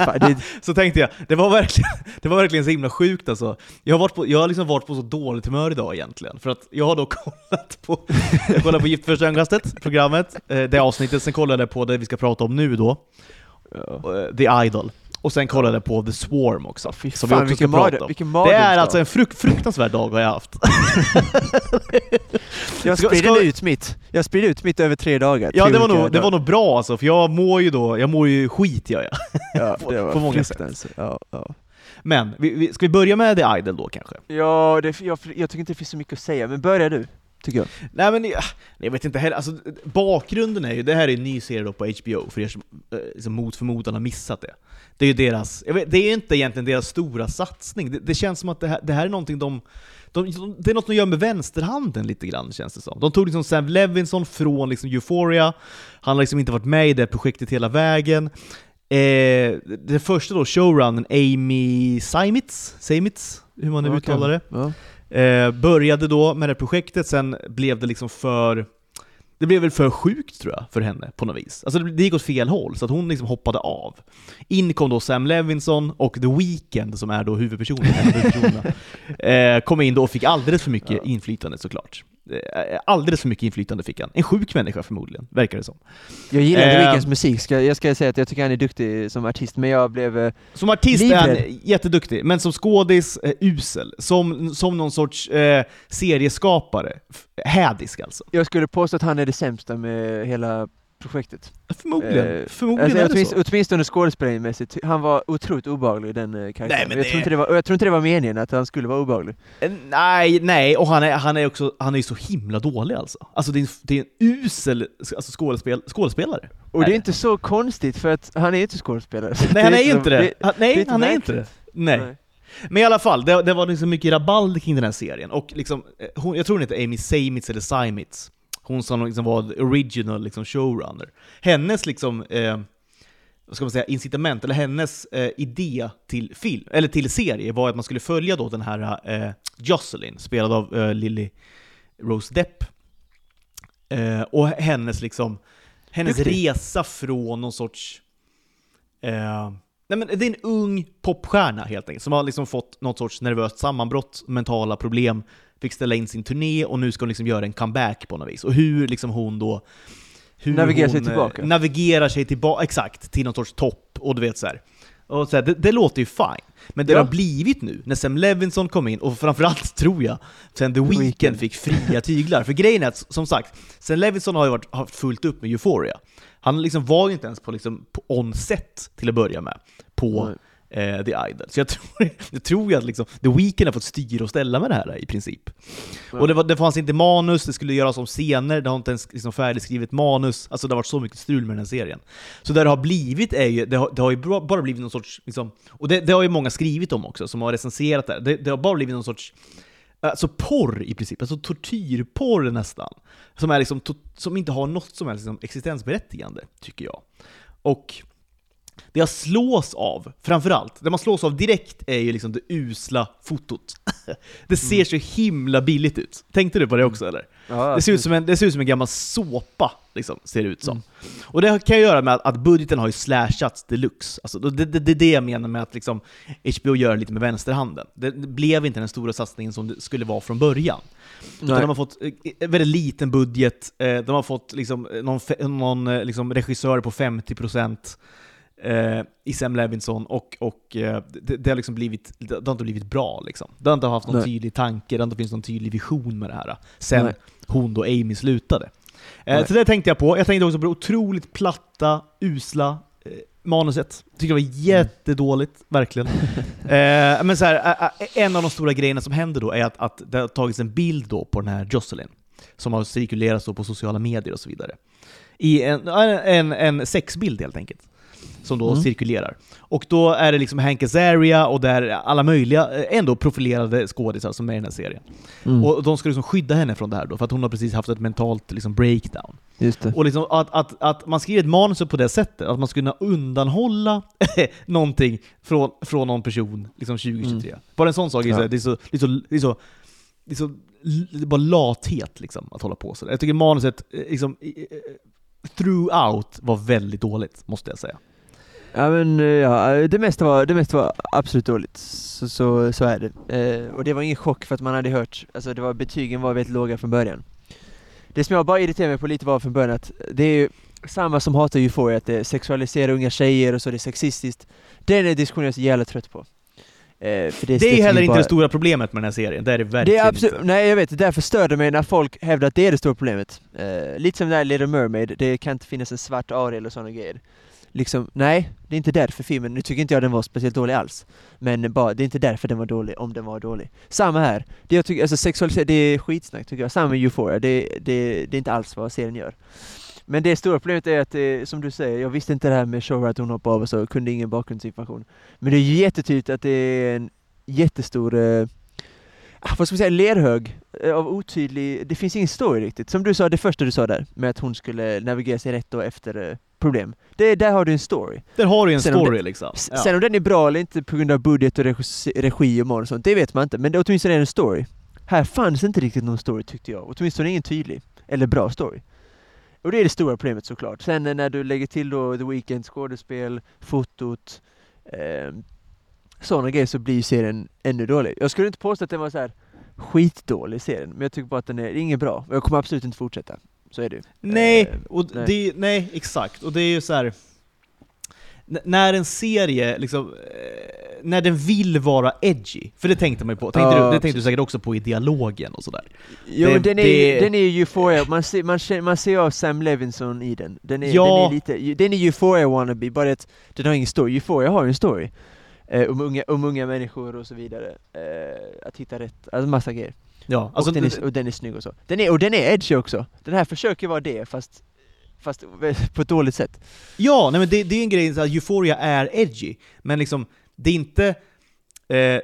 så tänkte jag, det var verkligen, det var verkligen så himla sjukt alltså. Jag har, varit på, jag har liksom varit på så dåligt humör idag egentligen, för att jag har då kollat på, jag kollade på Gift första ögonkastet, programmet, eh, det avsnittet, sen kollade jag på det vi ska prata om nu då, eh, The Idol. Och sen kollade jag på The Swarm också, Fy som vi fan, också ska vilken, prata om. vilken Det är alltså en fruk fruktansvärd dag har jag haft. Jag ska- ut mitt, jag sprider ut mitt över tre dagar. Ja det var, nog, det var nog bra alltså, för jag mår ju då, jag mår ju skit gör jag. ja, på- det var på många sätt. Ja, ja. Men, vi, vi, ska vi börja med The Idol då kanske? Ja, det, jag, jag tycker inte det finns så mycket att säga, men börja du, tycker jag. Nej men jag, jag vet inte heller, alltså bakgrunden är ju, det här är en ny serie på HBO, för er som eh, liksom mot förmodan har missat det. Det är ju deras, vet, det är inte egentligen deras stora satsning, det, det känns som att det här, det här är någonting de, de, de det är något de gör med vänsterhanden lite grann känns det som. De tog liksom Sam Levinson från liksom Euphoria, han har liksom inte varit med i det projektet hela vägen. Eh, den första då, showrunnen, Amy Seimitz, Seimitz hur man nu Ja, uttalar det. Ja. Eh, började då med det projektet, sen blev det liksom för... Det blev väl för sjukt tror jag, för henne på något vis. Alltså det, det gick åt fel håll, så att hon liksom hoppade av. In kom då Sam Levinson och The Weeknd, som är då huvudpersonen, huvudpersonerna, eh, kom in då och fick alldeles för mycket Ja. inflytande såklart. Eh, alldeles för mycket inflytande fick han. En sjuk människa förmodligen, verkar det som. Jag gillar Eh. The Weeknds musik, ska, jag ska säga att jag tycker han är duktig som artist, men jag blev... eh, Som artist är han Livrädd. jätteduktig, men som skådis eh, usel. Som, som någon sorts eh, serieskapare. Hädisk alltså. Jag skulle påstå att han är det sämsta med hela projektet. Förmodligen. Eh, Förmodligen Alltså, är det åtminstone, så. åtminstone skådespelarmässigt, han var otroligt obehaglig den eh, karaktären. Nej, men jag, det- tror inte det var, jag tror inte det var meningen att han skulle vara obehaglig. Eh, Nej, nej, och han är, han är också han är ju så himla dålig alltså. Alltså det är, en- det är en usel alltså, skådespel, skådespelare. Och det Nej. är inte så konstigt för att han är inte skådespelare. Nej, han är inte det. Han, nej, det är han är inte det. Nej. Men i alla fall, det, det var liksom mycket rabalder kring den här serien. Och liksom, eh, hon, jag tror hon heter Amy Seimitz eller Seimitz. Hon som liksom var the original liksom showrunner. Hennes liksom, eh, vad ska man säga, incitament, eller hennes eh, idé till film, eller till serie var att man skulle följa då den här eh, Jocelyn, spelad av eh, Lily Rose Depp. Eh, och hennes liksom, hennes Duktig. resa från någon sorts eh, Nej men det är en ung popstjärna helt enkelt, som har liksom fått något sorts nervöst sammanbrott, mentala problem, fick ställa in sin turné och nu ska hon liksom göra en comeback på något vis. Och hur liksom hon då... Hur Navigerar sig eh, tillbaka. Navigerar sig tillbaka, exakt, till någon sorts topp, och du vet så här. Och så här, det, det låter ju fine. Men det Ja. har blivit nu, när Sam Levinson kom in, och framförallt tror jag, sen The Weeknd fick fria tyglar. För grejen är att, som sagt, Sam Levinson har ju varit, haft fullt upp med Euphoria. Han liksom var ju inte ens på, liksom, på on-set till att börja med, på eh, The Idol. Så jag tror, jag tror ju att liksom, The Weeknd har fått styra och ställa med det här i princip. Ja. Och det, var, det fanns inte manus, det skulle göras om scener, det har inte ens liksom färdigskrivet manus, alltså det har varit så mycket strul med den här serien. Så det har blivit är ju, det har, det har ju bara blivit någon sorts, liksom, och det, det har ju många skrivit om också, som har recenserat det här. Det, det har bara blivit någon sorts Alltså porr i princip, alltså tortyrporr nästan. Som, är liksom, som inte har något som helst liksom, existensberättigande, tycker jag. Och det jag slås av, framförallt, det man slås av direkt är ju liksom det usla fotot. Det ser så himla billigt ut. Tänkte du på det också eller? Ja, Det ser, ut som en, det ser ut som en gammal såpa, liksom, ser det ut som. Och det kan ju göra med att, att budgeten har ju slashats deluxe. Alltså, det, det, det är det jag menar med att liksom, HBO gör lite med vänsterhanden. Det, det blev inte den stora satsningen som det skulle vara från början. Utan Nej. de har fått eh, en väldigt liten budget, eh, de har fått liksom, eh, någon, någon eh, liksom, regissör på 50% eh, i Sam Levinson och, och eh, det, det, har liksom blivit, det har inte blivit bra. Liksom. Det har inte haft någon Nej. tydlig tanke, det har inte finns någon tydlig vision med det här. Sen Nej. hon då Amy slutade. Eh, så det tänkte jag på. Jag tänkte också på det otroligt platta, usla eh, manuset. Tycker det var jättedåligt, verkligen. eh, men så här, ä- ä- en av de stora grejerna som händer då är att, att det har tagits en bild då på den här Jocelyn, som har cirkulerats på sociala medier och så vidare. I en, en, en sexbild helt enkelt, som då Mm. cirkulerar. Och då är det liksom Hank Azaria och där alla möjliga, eh, ändå profilerade skådisar som är i den här serien. Mm. Och de ska liksom skydda henne från det här då, för att hon har precis haft ett mentalt liksom breakdown. Och liksom att, att, att man skriver ett manus på det sättet, att man skulle kunna undanhålla någonting från, från någon person liksom 2023. Bara en sån sak, Ja. det, är så, det, är så, det, är så, det är så det är bara lathet liksom, att hålla på sådär. Jag tycker manuset eh, liksom, eh, throughout var väldigt dåligt, måste jag säga. Ja men eh, ja, det mesta var, det mesta var absolut dåligt. Så, så, så är det. Eh, och det var ingen chock för att man hade hört, alltså det var, betygen var väldigt låga från början. Det som jag bara irriterade mig på lite var från början att det är ju samma som hatar Euphoria, att det sexualiserar unga tjejer och så är det sexistiskt. Den är diskussionen jag är så jävla trött på. Eh, för Det är heller mig inte bara- det stora problemet med den här serien, det är det verkligen det är absolut, inte. nej jag vet, därför stör det mig när folk hävdar att det är det stora problemet. Eh, lite som det här Little Mermaid, det kan inte finnas en svart Ariel och sådana grejer. Liksom, nej, det är inte därför filmen, nu tycker inte jag den var speciellt dålig alls. Men bara, det är inte därför den var dålig, om den var dålig. Samma här, det jag tycker, alltså sexualitet, det är skitsnack tycker jag. Samma med Euphoria, det, det, det är inte alls vad serien gör. Men det stora problemet är att, det, som du säger, jag visste inte det här med Shora att hon hoppade av och så, kunde ingen bakgrundsinformation. Men det är jättetydligt att det är en jättestor eh, ah, vad ska man säga, lerhög eh, av otydlig, det finns ingen story riktigt. Som du sa, det första du sa där, med att hon skulle navigera sig rätt då efter eh, problem. Det, där har du en story. Där har du en Sen story det- liksom. Ja. Sen om den är bra eller inte på grund av budget och regi, regi och manus och sånt, det vet man inte. Men det, åtminstone är det en story. Här fanns inte riktigt någon story tyckte jag. Åtminstone ingen tydlig, eller bra story. Och det är det stora problemet såklart. Sen när du lägger till då The Weeknd skådespel, fotot, eh, sådana grejer så blir serien ännu dålig. Jag skulle inte påstå att den var så här skitdålig serien, men jag tycker bara att den är, är ingen bra. Jag kommer absolut inte fortsätta. Så är det ju. Nej, Eh, och nej. Det, nej, exakt. Och det är ju så här. När en serie, liksom, eh, när den vill vara edgy, för det tänkte man ju på, tänkte Ja, du, det tänkte du säkert också på i dialogen och sådär. Jo, Det- den, är, det- den är ju Euphoria, man ser, man, känner, man ser av Sam Levinson i den. Den är, Ja. den är lite, den är Euphoria wannabe, bara att den har ingen story. Euphoria har ju en story. Eh, om, unga, om unga människor och så vidare. Eh, att hitta rätt, alltså massa grejer. Ja, alltså, och, den är, och den är snygg och så. Den är, och den är edgy också. Den här försöker vara det, fast, fast på ett dåligt sätt. ja, nej men det, det är en grej, så att Euphoria är edgy, men liksom, det är inte, eh,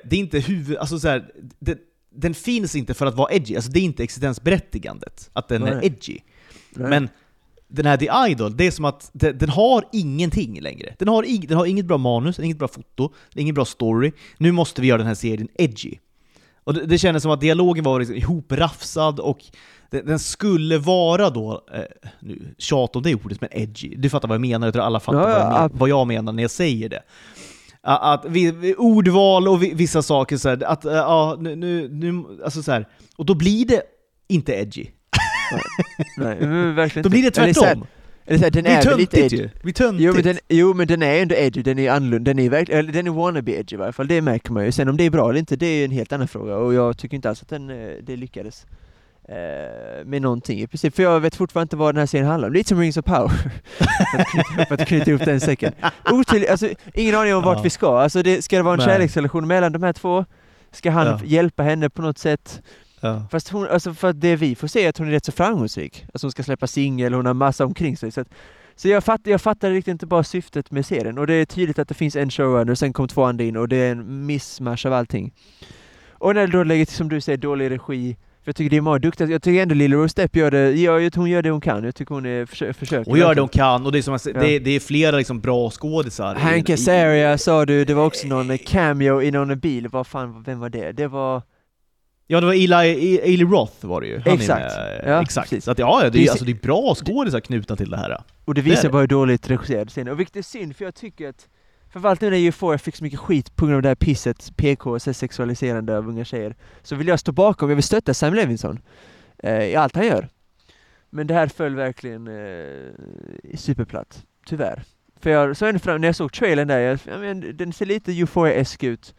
det är inte huvud, alltså så här, det, den finns inte för att vara edgy, alltså det är inte existensberättigandet, att den är Nej. edgy. Men den här The Idol, det är som att den, den har ingenting längre. Den har, ing, den har inget bra manus, inget bra foto, ingen bra story. Nu måste vi göra den här serien edgy. Och det, det kändes som att dialogen var liksom ihoprafsad och den, den skulle vara då, eh, nu tjat om det ordet, men edgy. Du fattar vad jag menar, jag tror alla fattar Ja, vad, jag ja, men, ab- vad jag menar när jag säger det. Att vi, ordval och vi, vissa saker så här, att eh, ja, nu, nu, nu, alltså så här, och då blir det inte edgy. Nej, men verkligen Då blir det tvärtom. Eller så här, den Det är väl lite töntigt edgy. ju. Blir töntigt. Jo men, den, jo men den är ändå edgy, den är annorlunda, den är, verkl- eller den är wannabe edgy i varje fall, det märker man ju. Sen om det är bra eller inte, det är en helt annan fråga och jag tycker inte alls att den, eh, det lyckades eh, med någonting i princip. För jag vet fortfarande inte vad den här serien handlar om. Lite som Rings of Power. för, att knyta, ihop den säcken. Alltså, ingen aning om vart Ja. vi ska. Alltså, det, ska det vara en Nej. kärleksrelation mellan de här två? Ska han Ja. hjälpa henne på något sätt? Ja. Fast hon, alltså för att det vi får se är att hon är rätt så framgångsrik. Alltså hon ska släppa singel, hon har massa omkring sig. Så, att, så jag, fatt, jag fattar riktigt inte bara syftet med serien. Och det är tydligt att det finns en showrunner, och sen kom två andra in och det är en missmatch av allting. Och när det då lägger till, som du säger, dålig regi. För jag tycker det är många duktiga, jag tycker ändå Lily Rose Depp gör det, gör, hon gör det hon kan. Jag tycker hon är, försö, försöker. Och gör det hon kan, och det är, som Ja. det, det är flera liksom bra skådisar. Hank Azaria sa du, det var också någon cameo i någon bil, vad fan, vem var det? Det var... Ja, det var Eli, Eli Roth var det ju. Han Exakt. Är med, Ja, exakt. precis. Så att, ja, det Det är- är, alltså, det är bra skådisar knutna till det här. Och det är visar det. bara hur dåligt regisserad scenen. Och vilket är synd, för jag tycker att Framförallt nu när Euphoria fick så mycket skit på grund av det här pisset, PK, och sexualiserande av unga tjejer. Så vill jag stå bakom, jag vill stötta Sam Levinson. Eh, I allt han gör. Men det här föll verkligen eh, superplatt. Tyvärr. För jag så ända fram, när jag såg trailern där, jag, jag men, den ser lite Euphoria-esk ut.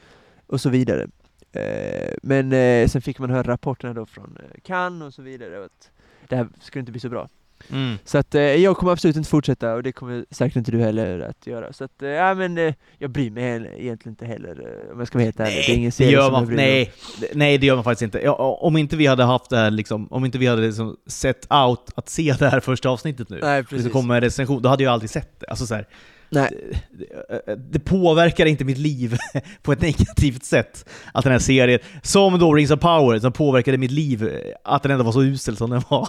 Och så vidare. Eh, men eh, sen fick man höra rapporterna då från eh, Cannes och så vidare. Att det här skulle inte bli så bra. Mm. Så att eh, jag kommer absolut inte fortsätta och det kommer säkert inte du heller att göra. Så att, eh, ja men eh, jag bryr mig egentligen inte heller eh, om jag ska vara helt ärlig. det är ingen serie som jag man, bryr mig om. nej, Det- nej, det gör man faktiskt inte. Ja, om inte vi hade haft det här, liksom, om inte vi hade liksom sett out att se det här första avsnittet nu, Nej så precis. kommer en recension, då hade jag aldrig sett det. Alltså så här, Nej. det, det påverkar inte mitt liv på ett negativt sätt. Att den här serien, som då Rings of Power, som påverkade mitt liv, att den ändå var så usel som den var.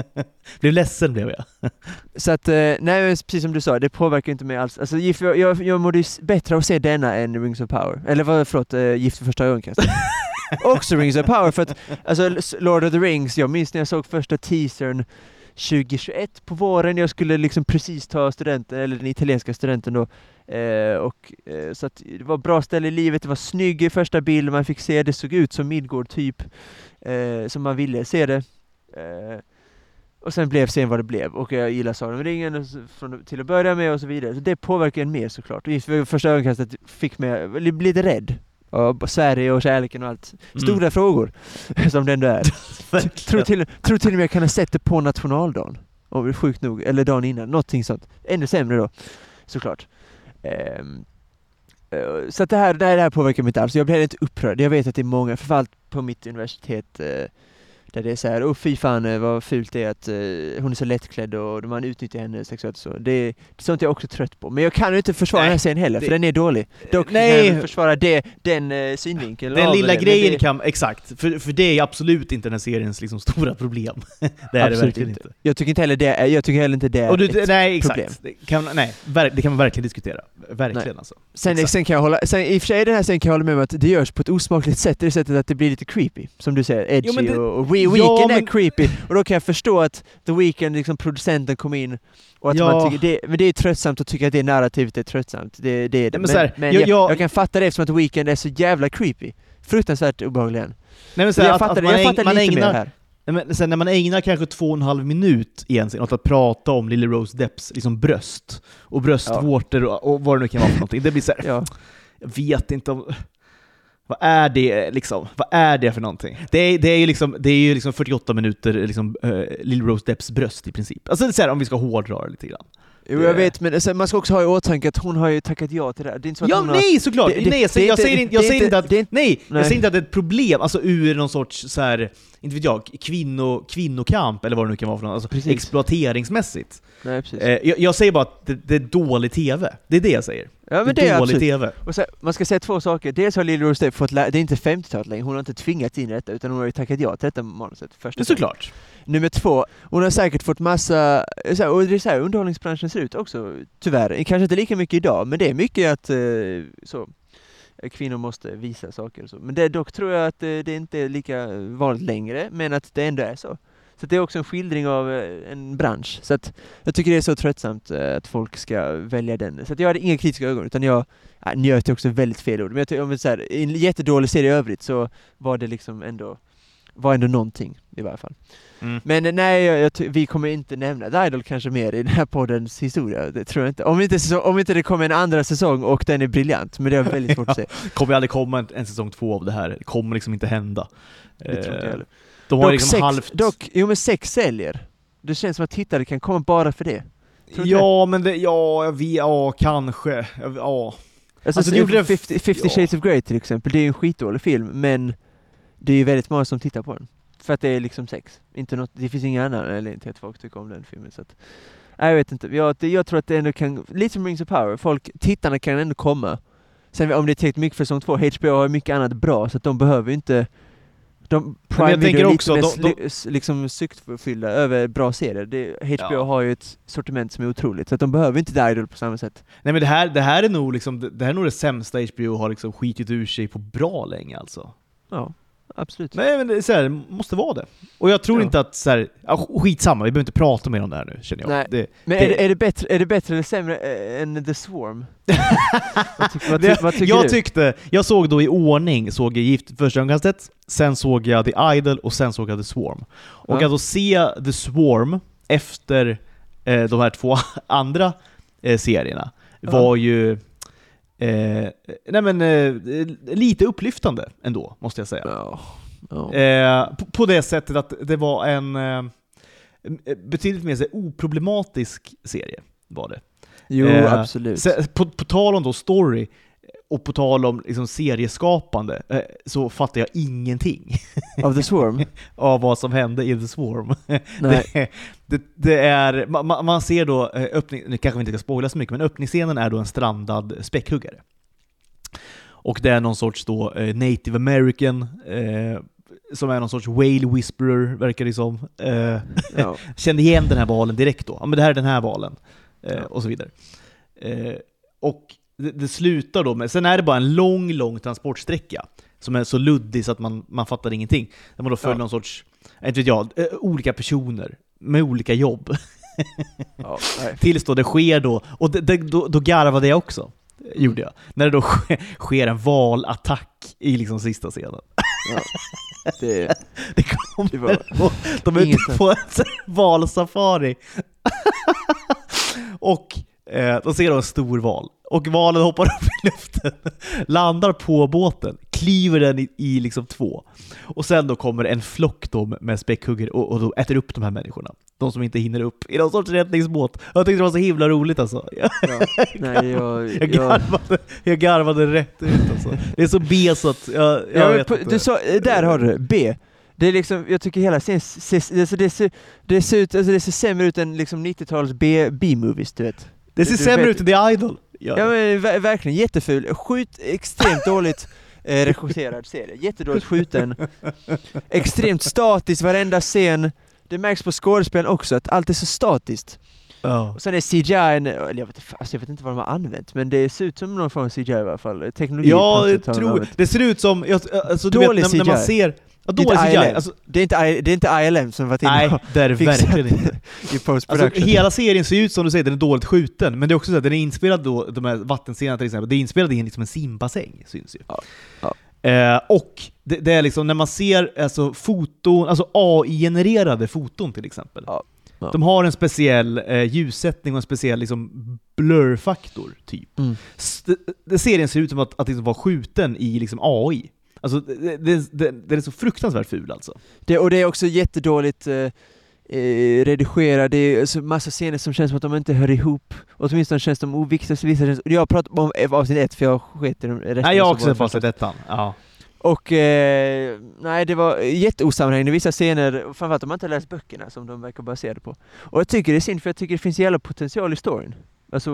blev ledsen blev jag. Så att, eh, nej precis som du sa, det påverkar inte mig alls. Alltså jag, jag, jag mådde bättre av att se denna än Rings of Power. Eller vad, förlåt, eh, Gift för första ögonkastet. Också Rings of Power för att, alltså Lord of the Rings, jag minns när jag såg första teasern 2021 på våren, jag skulle liksom precis ta studenten, eller den italienska studenten då. Eh, och, eh, så att det var bra ställe i livet, det var snygg i första bild man fick se, det såg ut som Midgård typ, eh, som man ville se det. Eh, och sen blev sen vad det blev, och jag gillar Sagan om ringen och så- från, till att börja med och så vidare. Så det påverkade en mer såklart. Och just första ögonkastet fick mig jag blev lite rädd. Och Sverige och kärleken och allt. Stora Mm. frågor, som det ändå är. tror, till, tror till och med jag kan ha sett det på nationaldagen. Om det är sjukt nog, eller dagen innan, någonting sånt. Ännu sämre då, såklart. Ehm, eh, så att det här, det här, det här påverkar mig inte alls. Jag blir inte upprörd. Jag vet att det är många, framförallt på mitt universitet, eh, där det är så här, åh fy fan eh, vad fult det är att eh, hon är så lättklädd och man utnyttjar henne sexuellt så. Det, det är sånt jag är också trött på. Men jag kan ju inte försvara Nej, den här serien heller, för det- den är dålig. Dock Nej. kan jag försvara det, den eh, synvinkeln Den lilla det, men grejen det, kan, exakt, för, för det är absolut inte den här seriens liksom stora problem. det är det verkligen inte. inte. Jag tycker inte heller det, är- jag tycker heller inte det är du, ett nej, exakt. problem. Det kan, nej, det kan man verkligen diskutera. Verkligen Nej. alltså. Sen, Exakt. sen kan jag hålla, sen, i och för sig den här sen kan jag hålla med om att det görs på ett osmakligt sätt, det sättet att det blir lite creepy, som du säger, edgy Jo, det- och, och We- Ja, Weeknd är men- creepy, och då kan jag förstå att The Weeknd, liksom producenten kom in och att Ja. man tycker det, men det är tröttsamt att tycka att det narrativet är tröttsamt, det, det är det. men Men, här, men jag- jag, jag- kan fatta det eftersom att Weeknd är så jävla creepy. Fruktansvärt obehaglig än. Nej, men så här, jag att- fattar, att man jag fattar man lite mer ägnar- här. Nej, men sen när man ägnar kanske två och en halv minut egentligen åt att prata om Lily Rose Depps liksom bröst, och bröstvårtor och, och vad det nu kan vara för någonting, det blir så här, Ja. jag vet inte om... Vad är det liksom? Vad är det för någonting? Det är, det är ju liksom, det är ju liksom 48 minuter liksom, uh, Lily Rose Depps bröst i princip. Alltså det är här, om vi ska hårdra det lite grann. Jo jag vet, men man ska också ha i åtanke att hon har ju tackat ja till det här. Det är inte så att Ja, hon har... nej såklart! Det- det- nej, jag säger, jag säger inte, jag säger inte att... nej, nej. jag säger inte att det är ett problem, alltså ur någon sorts så här, inte vet jag, kvinno, kvinnokamp eller vad det nu kan vara för något, alltså Precis. exploateringsmässigt. Nej precis. Eh, jag, jag säger bara att det, det är dålig TV. Det är det jag säger. Ja, men det är dålig. TV. Och så, man ska säga två saker. Dels har Lily Rose fått lä- det är inte 50-talet längre, hon har inte tvingats in i detta utan hon har ju tackat ja till detta manuset. Första Det är såklart. Nummer två, hon har säkert fått massa, så här, och det är så här underhållningsbranschen ser ut också, tyvärr. Kanske inte lika mycket idag, men det är mycket att eh, så, kvinnor måste visa saker och så. Men det, dock tror jag att eh, det inte är lika vanligt längre, men att det ändå är så. Så det är också en skildring av eh, en bransch. Så att jag tycker det är så tröttsamt eh, att folk ska välja den. Så att jag hade inga kritiska ögon, utan jag äh, njöt också väldigt fel ord. Men jag tycker, om det är så här, en jättedålig serie i övrigt så var det liksom ändå, var ändå någonting i varje fall. Mm. Men nej, jag, jag, vi kommer inte nämna The Idol kanske mer i den här poddens historia, det tror jag inte. Om inte, säsong, om inte det kommer en andra säsong och den är briljant, men det är väldigt svårt att se. kommer aldrig komma en, en säsong två av det här. Det kommer liksom inte hända. Det tror inte jag Eh, heller. De har Dock, liksom sex, halvt... dock, jo men sex säljer. Det känns som att tittare kan komma bara för det. Ja, men det, ja, vi, ja, kanske. Ja. Alltså, Alltså, det gjorde det- 50, 50 ja. Shades of Grey till exempel, det är ju en skitdålig film, men det är ju väldigt många som tittar på den. För att det är liksom sex. Inte något, det finns ingen annan anledning till att folk tycker om den filmen. Så att, jag vet inte, jag, det- jag tror att det ändå kan, lite som Rings of Power, folk, tittarna kan ändå komma. Sen om det är tillräckligt mycket för säsong två, HBO har ju mycket annat bra, så att de behöver ju inte de Prime jag tänker är också, lite de- s- liksom suktfyllda över bra serier. Det, HBO Ja. har ju ett sortiment som är otroligt, så de behöver inte The Idol på samma sätt. Nej men det här, det här är nog liksom, det här är nog det sämsta HBO har liksom skitit ur sig på bra länge alltså. Ja, absolut. Nej men det är så här, måste vara det. Och jag tror Ja. inte att så här, ja, skitsamma, vi behöver inte prata mer om det här nu känner jag. Nej. Det, Men Det- är, det, är, det bättre, är det bättre eller sämre äh, än The Swarm? vad, tyck, vad, ty, Det- vad tycker jag du? tyckte, jag såg då i ordning, såg jag Gift första ögonkastet, sen såg jag The Idol och sen såg jag The Swarm. Och Ja. att då se The Swarm efter eh, de här två andra eh, serierna Ja. var ju eh, nej men, eh, lite upplyftande ändå, måste jag säga. Ja. Ja. Eh, på, på det sättet att det var en eh, betydligt mer så oproblematisk serie, var det. jo, eh, absolut. Så, på, på tal om då story, och på tal om liksom serieskapande, eh, så fattar jag ingenting Av The Swarm? av vad som hände i The Swarm. Nej. Det, det, det är, man, man- ser då, eh, öppning, nu kanske vi inte ska spoila så mycket, men öppningsscenen är då en strandad späckhuggare. Och det är någon sorts då eh, native american, eh, som är någon sorts whale whisperer, verkar det som. Eh, Ja. kände igen den här valen direkt då. Ja, men det här är den här valen. Eh, Ja. Och så vidare. Och det, det slutar då med, sen är det bara en lång, lång transportsträcka som är så luddig så att man, man fattar ingenting. Där man då följer Ja. någon sorts, inte vet jag, eh, olika personer med olika jobb. Ja. Tills då det sker då, och det, det, då, då garvade jag också. Mm. Gjorde jag. När det då sker, sker en valattack i liksom sista scenen. Ja. Det, Det kommer, Det var och de är ute på en valsafari. och eh, de ser då en stor val. Och valen hoppar upp i luften, landar på båten, kliver den i, i liksom två. Och sen då kommer en flock då med- späckhuggare och, och då äter upp de här människorna. De som inte hinner upp i någon sorts räddningsbåt. Jag tyckte det var så himla roligt alltså. Jag, ja. Nej, jag... jag, jag, garvade, jag garvade rätt ut alltså. Det är så B så att jag, jag Ja, vet på, inte. du sa, där har du B. Det är liksom, jag tycker hela scenen ser, alltså det, ser, det, ser ut, alltså det ser sämre ut än liksom 90-talets B- B-movies, du vet. Det ser du sämre vet- ut än The Idol. Ja. Ja men ver- verkligen jätteful, skjut, extremt dåligt eh, regisserad serie, jättedåligt skjuten, extremt statiskt varenda scen, det märks på skådespelen också att allt är så statiskt. Ja. Och sen är CGI, en, eller jag, vet, inte- alltså jag vet inte vad de har använt, men det ser ut som någon form av CGI i alla fall. Teknologi Ja, jag tror det. ser ut som, jag, alltså, du Dålig vet, när, när man ser... Ja, Det är. ILM. Alltså, Det är, inte, det är inte ILM som varit inne nej, det är det verkligen inte. i Alltså, post-production. hela serien ser ut som du säger, den är dåligt skjuten, men det är också så att den är inspelad då, de här vattenscenerna till exempel, det är inspelat i en, liksom en simbassäng, syns ju. Ja. Ja. Eh, och det, det är liksom, när man ser alltså, foton, alltså AI-genererade foton till exempel. Ja. De har en speciell eh, ljussättning och en speciell liksom, blurfaktor, typ. Mm. S- det- det- Serien ser ut som att, att liksom vara skjuten i liksom AI. Alltså, det, det, det, är så fruktansvärt ful alltså. Det, och det är också jättedåligt eh, eh, redigerat, det är massa scener som känns som att de inte hör ihop. Åtminstone känns de oviktiga, så vissa känns... Jag pratar om avsnitt ett för jag sket i de resten. Nej, jag har så också sett ettan. Ja. Och eh, nej, det var jätteosammanhängande vissa scener, framförallt om man inte läst böckerna som de verkar baserade på. Och jag tycker det är synd, för jag tycker det finns jävla potential i storyn. Alltså,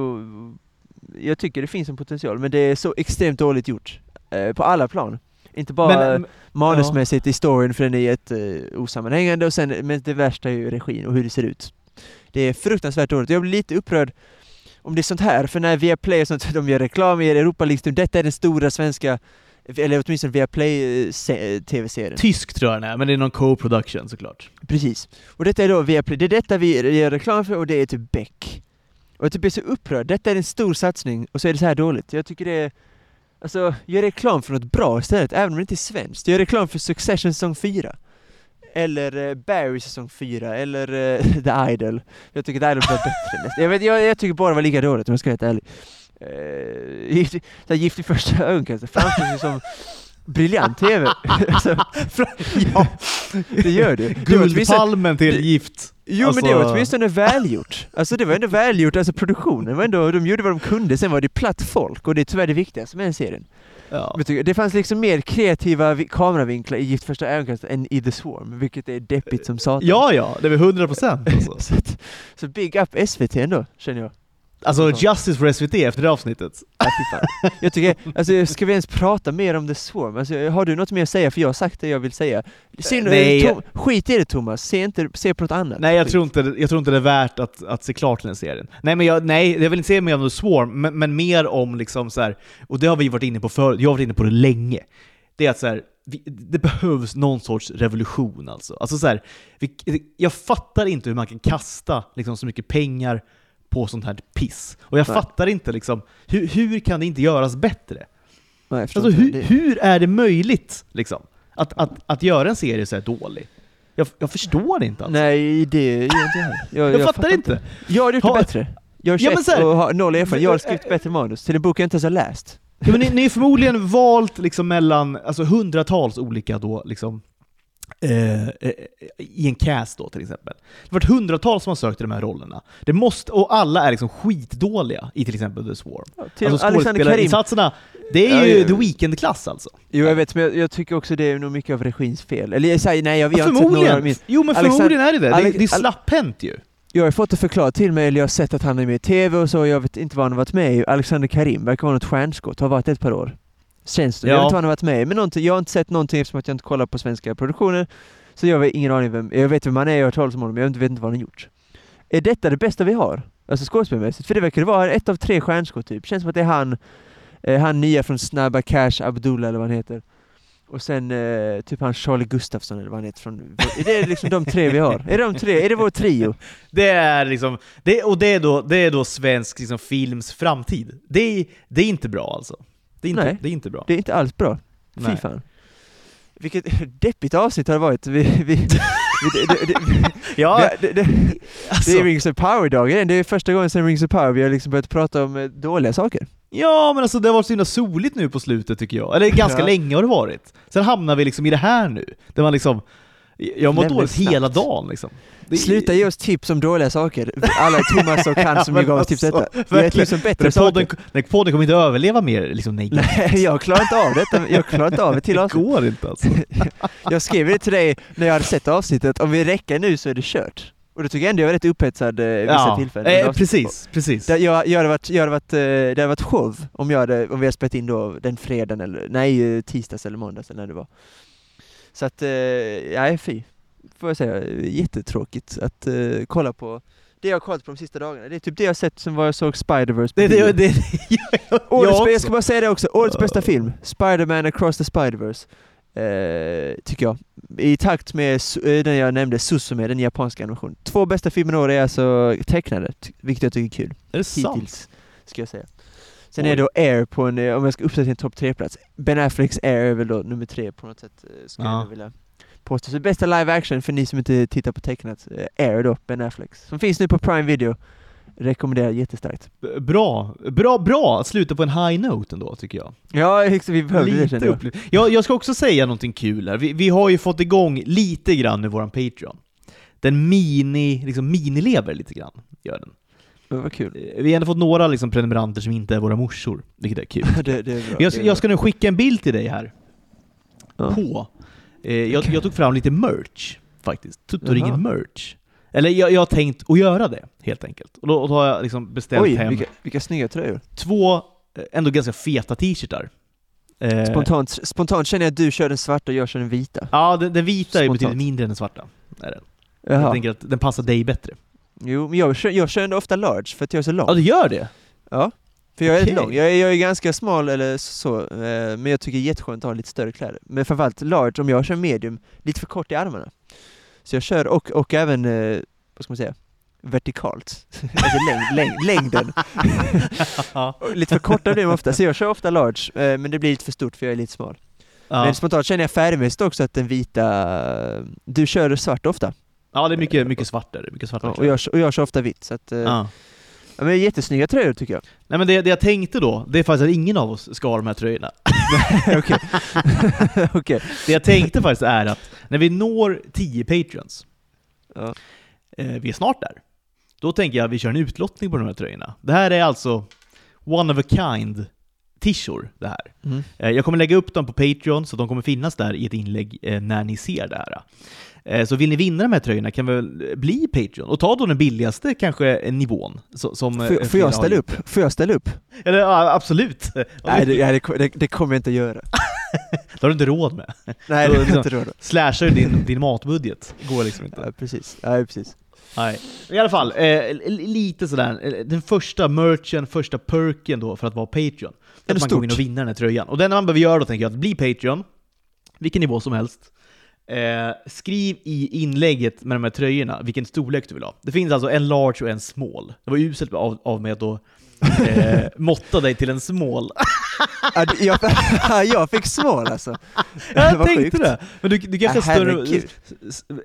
jag tycker det finns en potential, men det är så extremt dåligt gjort. Eh, på alla plan. Inte bara Men, manusmässigt i storyn, för den är jätte osammanhängande, och sen, men det värsta är ju regin och hur det ser ut. Det är fruktansvärt dåligt. Jag blir lite upprörd om det är sånt här, för när Viaplay och sånt, de gör reklam i Europa League, detta är den stora svenska, eller åtminstone Viaplay eh, se- TV-serien. Tysk tror jag den är, men det är någon co-production såklart. Precis. Och detta är då Viaplay, det är detta vi gör reklam för och det är typ Beck. Och jag typ är så upprörd, detta är en stor satsning och så är det så här dåligt. Jag tycker det är... Alltså, gör reklam för något bra istället, även om det inte är svenskt. Gör reklam för Succession säsong 4. Eller eh, Barry säsong 4, eller eh, The Idol. Jag tycker The Idol var bättre nästan. Jag, vet, jag, jag tycker bara det var lika dåligt om jag ska vara helt ärlig. Uh, gift, gift i första ögonkastet framstår ju som briljant TV. alltså, ja, det gör det. Guldpalmen till gift. Jo men det var Alltså- åtminstone välgjort. Alltså det var ändå välgjort, alltså produktionen var ändå, de gjorde vad de kunde, sen var det platt folk och det är tyvärr det viktigaste med den serien. Ja. Det fanns liksom mer kreativa vi- kameravinklar i Gift första ögonkastet än i The Swarm, vilket är deppigt som satan. ja, ja, det är väl 100 procent alltså. så, så big up SVT ändå, känner jag. Alltså justice för SVT efter det avsnittet. Ja. Jag tycker, alltså ska vi ens prata mer om The Swarm? Alltså, har du något mer att säga? För jag har sagt det jag vill säga. Synd, Nej. Tom, skit i det Thomas, se, inte, se på något annat. Nej, jag tror inte, jag tror inte det är värt att, att se klart den serien. Nej, men jag, nej, jag vill inte se mer om The Swarm, men, men mer om liksom så här, och det har vi varit inne på förut, jag har varit inne på det länge. Det är att så här, vi, det behövs någon sorts revolution alltså. Alltså så här, vi, jag fattar inte hur man kan kasta liksom, så mycket pengar på sånt här piss. Och jag Nej. fattar inte liksom, hur, hur kan det inte göras bättre? Nej, Alltså inte. hur, Det- hur är det möjligt liksom? Att, att, att göra en serie så här dålig? Jag, jag förstår inte alltså. Nej, det gör inte jag. Jag, jag, fattar inte. Jag hade gjort Har- det bättre. Jag är Ja, men 21 så här- och har noll erfarenhet. Jag har skrivit bättre manus till en bok jag inte ens har läst. Ja, men ni, ni har förmodligen valt liksom mellan alltså, hundratals olika då, liksom, eh, eh, i en cast då till exempel. Det har varit hundratals som har sökt till de här rollerna. Det måste, och alla är liksom skitdåliga i till exempel The Swarm. Till Alltså Alexander Karim. skådespelarinsatserna, det är Ja, ju ja. The Weeknd-klass alltså. Jo jag vet, men jag, jag tycker också det är nog mycket av regins fel. Eller jag säger nej, jag, vi Ja, har inte sett några min. Jo men Alexander- förmodligen är det det. Det, Alex- det är slapphänt ju. Jag har fått det förklarat till mig, eller jag har sett att han är med i TV och så, jag vet inte vad han har varit med i. Alexander Karim verkar vara något stjärnskott, har varit ett par år. Känns det. Jag Ja. vet inte vad han har varit med men någonting, jag har inte sett någonting eftersom att jag inte kollar på svenska produktioner. Så jag har ingen aning vem, jag vet vem han är, jag har hört talas om honom, men jag vet inte vad han har gjort. Är detta det bästa vi har? Alltså skådespelmässigt? För det verkar vara ett av tre stjärnskott typ. Känns som att det är han, eh, han nya från Snabba Cash, Abdullah eller vad han heter. Och sen eh, typ han Charlie Gustafsson eller vad han heter från... Är det liksom de tre vi har? Är det de tre? Är det vår trio? Det är liksom, det, och det är då, det är då svensk liksom, films framtid. Det det är inte bra alltså. Det är inte, Nej. det är inte bra. Det är inte alls bra. Fy fan. Vilket deppigt avsnitt har det varit. Vi, vi, vi, det, det, det, Ja, det, det, alltså, det är Rings of Power-dagen, det är första gången sedan Rings of Power vi har liksom börjat prata om eh, dåliga saker. ja, men alltså det har varit så himla soligt nu på slutet tycker jag. Eller ganska Ja. länge har det varit. Sen hamnar vi liksom i det här nu. Där man liksom, jag mår dåligt snabbt. hela dagen liksom. Det är- Sluta ge oss tips om dåliga saker. Alla Thomas och han som Ja, gav oss tips alltså, detta. Ge verkligen. tips om bättre saker. podden, den här podden kommer inte överleva mer liksom negativt. Nej, jag klarar inte av detta. Jag klarar inte av ett till Det går inte alltså. Jag skrev det till dig när jag hade sett avsnittet, om vi räcker nu så är det kört. Och då tycker jag ändå jag var rätt upphetsad eh, vissa tillfällen. eh, precis, precis. Det, jag, jag hade varit, jag hade varit, eh, det hade varit show om, jag hade, om vi hade spelat in då den fredagen eller, nej eh, tisdags eller måndags eller när det var. Så att, eh, nej fy. Får jag säga, jättetråkigt att eh, kolla på det jag har kollat på de sista dagarna. Det är typ det jag sett sen vad jag såg Spider-Verse på Det, det, det, jag, Årets, jag jag ska bara säga det också, årets bästa film, Spider-Man Across the Spider-Verse. Eh, tycker jag. I takt med eh, den jag nämnde, Susume, den japanska animationen. Två bästa filmerna i år är alltså tecknade, vilket jag tycker är kul. Är det sant? Hittills, ska jag säga. Sen Oj. är det då Air på en, eh, om jag ska uppsätta en topp tre-plats. Ben Afflecks Air är väl då nummer tre på något sätt, eh, skulle Ja. jag vilja påstå. Så bästa live action för ni som inte tittar på tecknat, eh, Air då, Ben Afflecks. Som finns nu på Prime Video. Rekommenderar jättestarkt. Bra, bra, bra att sluta på en high note ändå tycker jag. Ja, vi behövde det upplev- jag. Jag ska också säga någonting kul här. Vi, vi har ju fått igång lite grann med våran Patreon. Den mini, liksom minilever lite grann, gör den. Ja, vad kul. Eh, Vi har ändå fått några liksom prenumeranter som inte är våra morsor, vilket är kul. det, det är bra. Jag, det är jag ska nu skicka en bild till dig här. Ja. på. Eh, jag, jag tog fram lite merch, faktiskt. Tuttoringen merch. Eller jag, jag har tänkt att göra det, helt enkelt. Och då, och då har jag liksom beställt Oj, hem vilka, vilka snygga tröjor. två, eh, ändå ganska feta t-shirtar. Eh, Spontant, spontant känner jag att du kör den svarta och jag kör den vita. Ja, den, den vita är Spontant. betydligt mindre än den svarta. Är den. Jag tänker att den passar dig bättre. Jo, men jag, kör- jag kör ändå ofta large för att jag är så lång. Ja, du gör det? Ja, för jag är rätt lång. Jag är, jag är ganska smal eller så, eh, men jag tycker det är jätteskönt att ha lite större kläder. Men framförallt large, om jag kör medium, lite för kort i armarna. Så jag kör, och, och även, eh, vad ska man säga, vertikalt. alltså längd, längd, längden. lite för korta blir de ofta, så jag kör ofta large, eh, men det blir lite för stort för jag är lite smal. Ja. Men spontant känner jag färgmässigt också att den vita, du kör svart ofta. Ja, det är mycket, mycket svart där. Mycket svarta Ja, och, jag, och jag kör ofta vitt, så att, eh, Ja. ja, men jättesnygga tröjor tycker jag. Nej men det, det jag tänkte då, det är faktiskt att ingen av oss ska ha de här tröjorna. Okej. Okej. Det jag tänkte faktiskt är att när vi når 10 patreons, Ja. eh, vi är snart där, då tänker jag att vi kör en utlottning på de här tröjorna. Det här är alltså one of a kind tishor det här. Mm. Eh, Jag kommer lägga upp dem på Patreon, så de kommer finnas där i ett inlägg eh, när ni ser det här. Eh, Så vill ni vinna de här tröjorna kan väl bli Patreon, och ta då den billigaste kanske nivån. Som, Får, får jag ställa upp? Får jag ställa upp? Eller ja, absolut! Nej, det, det, det, kommer jag inte göra. Det har du inte råd med. Nej, det har jag inte råd med. Slashar ju din, din matbudget, går liksom inte. Ja, precis. Ja, precis. Nej. I alla fall, eh, lite sådär, den första merchen, första perken då för att vara Patreon. Att man går in och stort? vinner den här tröjan. Och det enda man behöver göra då tänker jag, att bli Patreon, vilken nivå som helst. Eh, skriv i inlägget med de här tröjorna vilken storlek du vill ha. Det finns alltså en large och en small. Det var uselt av, av mig att då eh, måtta dig till en small. Ja, det- jag, jag fick smal alltså. Det Jag var tänkte sjukt. det! Men du, du kanske är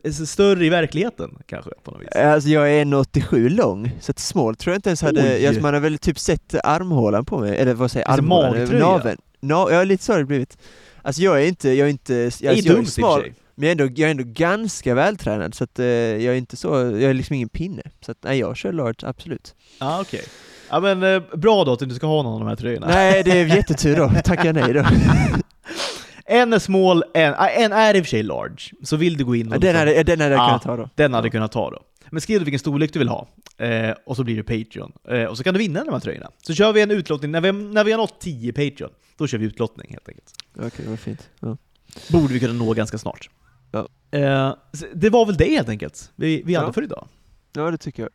större, större i verkligheten, kanske, på något vis. Alltså jag är 1,87 lång, så att smal tror jag inte ens hade... Jag, man har väl typ sett armhålan på mig, eller vad säger jag? Alltså Armhålan? Naveln. Na, ja, lite så har det blivit. Alltså jag är inte, jag är inte... Jag, Det är alltså, jag är smal, men jag är, ändå, jag är ändå ganska vältränad, så att eh, jag är inte så... Jag är liksom ingen pinne. Så att nej, jag kör large, absolut. Ja, okej. Ja men eh, bra då att du inte ska ha någon av de här tröjorna. Nej, det är jättetur då. Tackar nej då. En är small, en, ah, en är i och för sig large. Så vill du gå in och Den liksom- hade, den hade jag Ja. kunnat ta då. den hade du kunnat ta då. Men skriv vilken storlek du vill ha, eh, och så blir det Patreon. Eh, och så kan du vinna de här tröjorna. Så kör vi en utlottning, när vi, när vi har nått 10 Patreon, då kör vi utlottning helt enkelt. Okej, vad fint. Ja. Borde vi kunna nå ganska snart. Ja. Eh, så det var väl det helt enkelt, vi, vi hade Ja. för idag. Ja det tycker jag.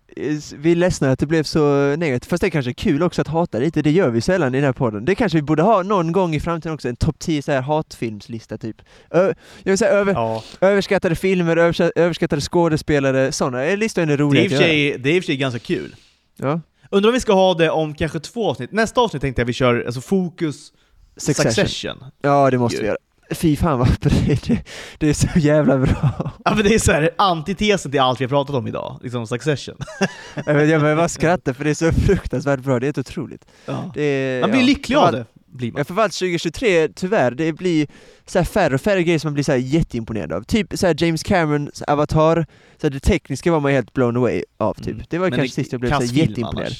Vi är ledsna att det blev så negativt, fast det är kanske är kul också att hata lite, det gör vi sällan i den här podden. Det kanske vi borde ha någon gång i framtiden också, en topp 10 så här hatfilmslista typ. Ö, jag vill säga över, Ja. överskattade filmer, överskattade skådespelare, sådana listor är Det, roliga är för göra. sig, det är i och för sig ganska kul. Ja. Undrar om vi ska ha det om kanske två avsnitt. Nästa avsnitt tänkte jag vi kör alltså fokus Succession. Succession. Ja det måste vi göra. Fy fan vad det, det, är så jävla bra. Ja men det är så här antitesen till allt vi har pratat om idag, liksom Succession. Jag, vet, jag bara skratta för det är så fruktansvärt bra, det är helt otroligt. Ja. Är, Man blir ja. lycklig av det, blir man. Ja, framförallt 2023, tyvärr, det blir så här färre och färre grejer som man blir så jätteimponerad av. Typ så här James Camerons Avatar, så det tekniska var man helt blown away av typ. Mm. Det var Men kanske sist jag blev så jätteimponerad.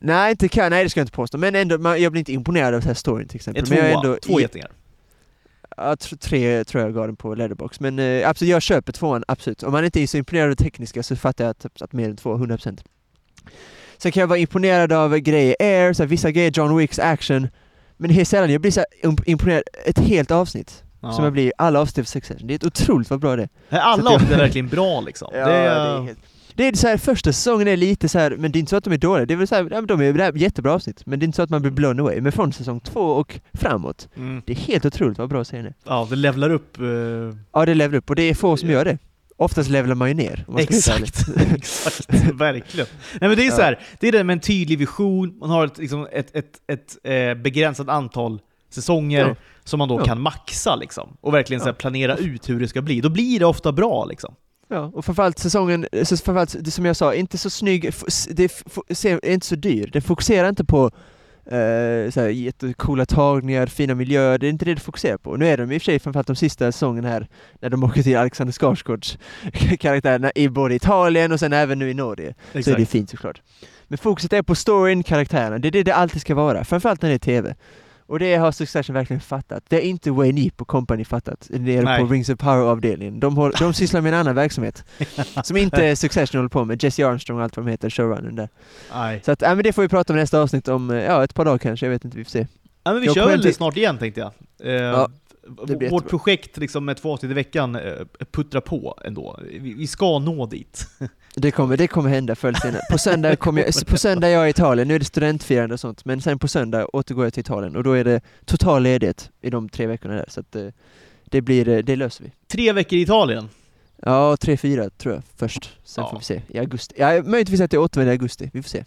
Nej, inte kan, nej det ska jag inte påstå, men ändå, man, jag blir inte imponerad av så här storyn till exempel. Men jag tvåa, ändå två getingar. Ja, tr- tre tror jag gav den på Letterbox men eh, absolut, jag köper tvåan, absolut. Om man inte är så imponerad av det tekniska så fattar jag att, att mer än två, 100%. Sen kan jag vara imponerad av grejer Air, så här, vissa grejer John Wicks action, men helt sällan, jag blir så imponerad, ett helt avsnitt Ja. som jag blir, alla avsnitt av Succession. Det är ett otroligt vad bra det är. Alla avsnitt är verkligen bra liksom. Ja, det det är, är helt... Det är så här, första säsongen är lite så här, men det är inte så att de är dåliga, det är väl så här, ja, de är det är jättebra avsnitt, men det är inte så att man blir blown away. Men från säsong två och framåt, mm. det är helt otroligt vad bra serien är. Ja, det levlar upp. eh, Ja, det levelar upp och det är få som gör det. Oftast levlar man ju ner. man Exakt, exakt, verkligen. Nej men det är så Ja. här, det är det med en tydlig vision, man har ett, liksom, ett, ett, ett eh, begränsat antal säsonger Ja. som man då Ja. kan maxa liksom, och verkligen så här, Ja. planera ut hur det ska bli. Då blir det ofta bra liksom. Ja, och framförallt säsongen, framförallt, det som jag sa, inte så snygg, det är inte så dyr. Den fokuserar inte på eh, så här, jättecoola tagningar, fina miljöer, det är inte det det fokuserar på. Nu är de i och för sig framförallt de sista säsongerna här, när de åker till Alexander Skarsgårds karaktärerna i både Italien och sen även nu i Norge. Så är det fint såklart. Men fokuset är på storyn, karaktärerna, det är det det alltid ska vara, framförallt när det är TV. Och det har Succession verkligen fattat. Det är inte Wayne Yip och company fattat nere Nej. på Rings of Power-avdelningen. De, har- de sysslar med en annan verksamhet som inte Succession håller på med. Jesse Armstrong och allt vad de heter, showrunnern där. Nej. Så att, ja, men det får vi prata om i nästa avsnitt om, eh, ja, ett par dagar kanske. Jag vet inte, vi får se. Ja, men vi Jag kör väl det snart igen tänkte jag. Eh, Ja, vårt jättebra. projekt liksom med två avsnitt i veckan eh, puttrar på ändå. Vi, vi ska nå dit. Det kommer, det kommer hända förr eller senare. På söndag, kommer jag, på söndag är jag i Italien, nu är det studentfirande och sånt, men sen på söndag återgår jag till Italien och då är det total ledighet i de tre veckorna där. Så att eh, det blir, eh, det löser vi. Tre veckor i Italien. Ja, tre, fyra tror jag först. Sen Ja. får vi se. I augusti. Ja, möjligtvis att jag återvänder i augusti. Vi får se.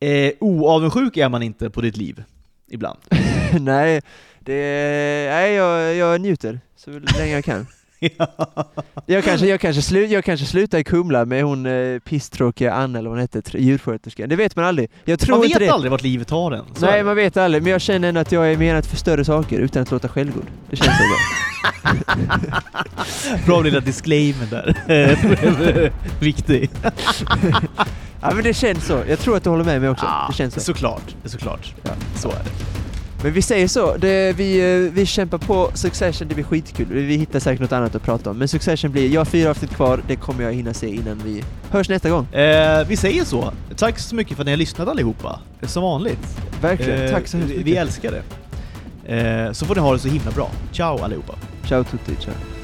Eh, oavundsjuk är man inte på ditt liv. Ibland. nej, det, nej jag, jag njuter så länge jag kan. Jag kanske, jag, kanske slu, jag kanske slutar i Kumla med hon eh, pisstråkiga Anna eller vad hon hette, djursköterskan. Det vet man aldrig. Jag tror man vet det. aldrig vart livet tar en. Så Nej, man vet aldrig, men jag känner ändå att jag är menad för större saker utan att låta självgod. Det känns så bra. Bra lilla disclaimer där. Viktig. Ja men det känns så. Jag tror att du håller med mig också. Ja, det känns så. Såklart, såklart. Ja. Så är det. Men vi säger så, det, vi, eh, vi kämpar på Succession, det blir skitkul. Vi hittar säkert något annat att prata om. Men Succession blir, jag har fyra avsnitt kvar, det kommer jag hinna se innan vi hörs nästa gång. Eh, vi säger så. Tack så mycket för att ni har lyssnat allihopa. Som vanligt. Verkligen, Eh, tack så hemskt mycket. Vi älskar det. Eh, så får ni ha det så himla bra. Ciao allihopa. Ciao tutti, ciao.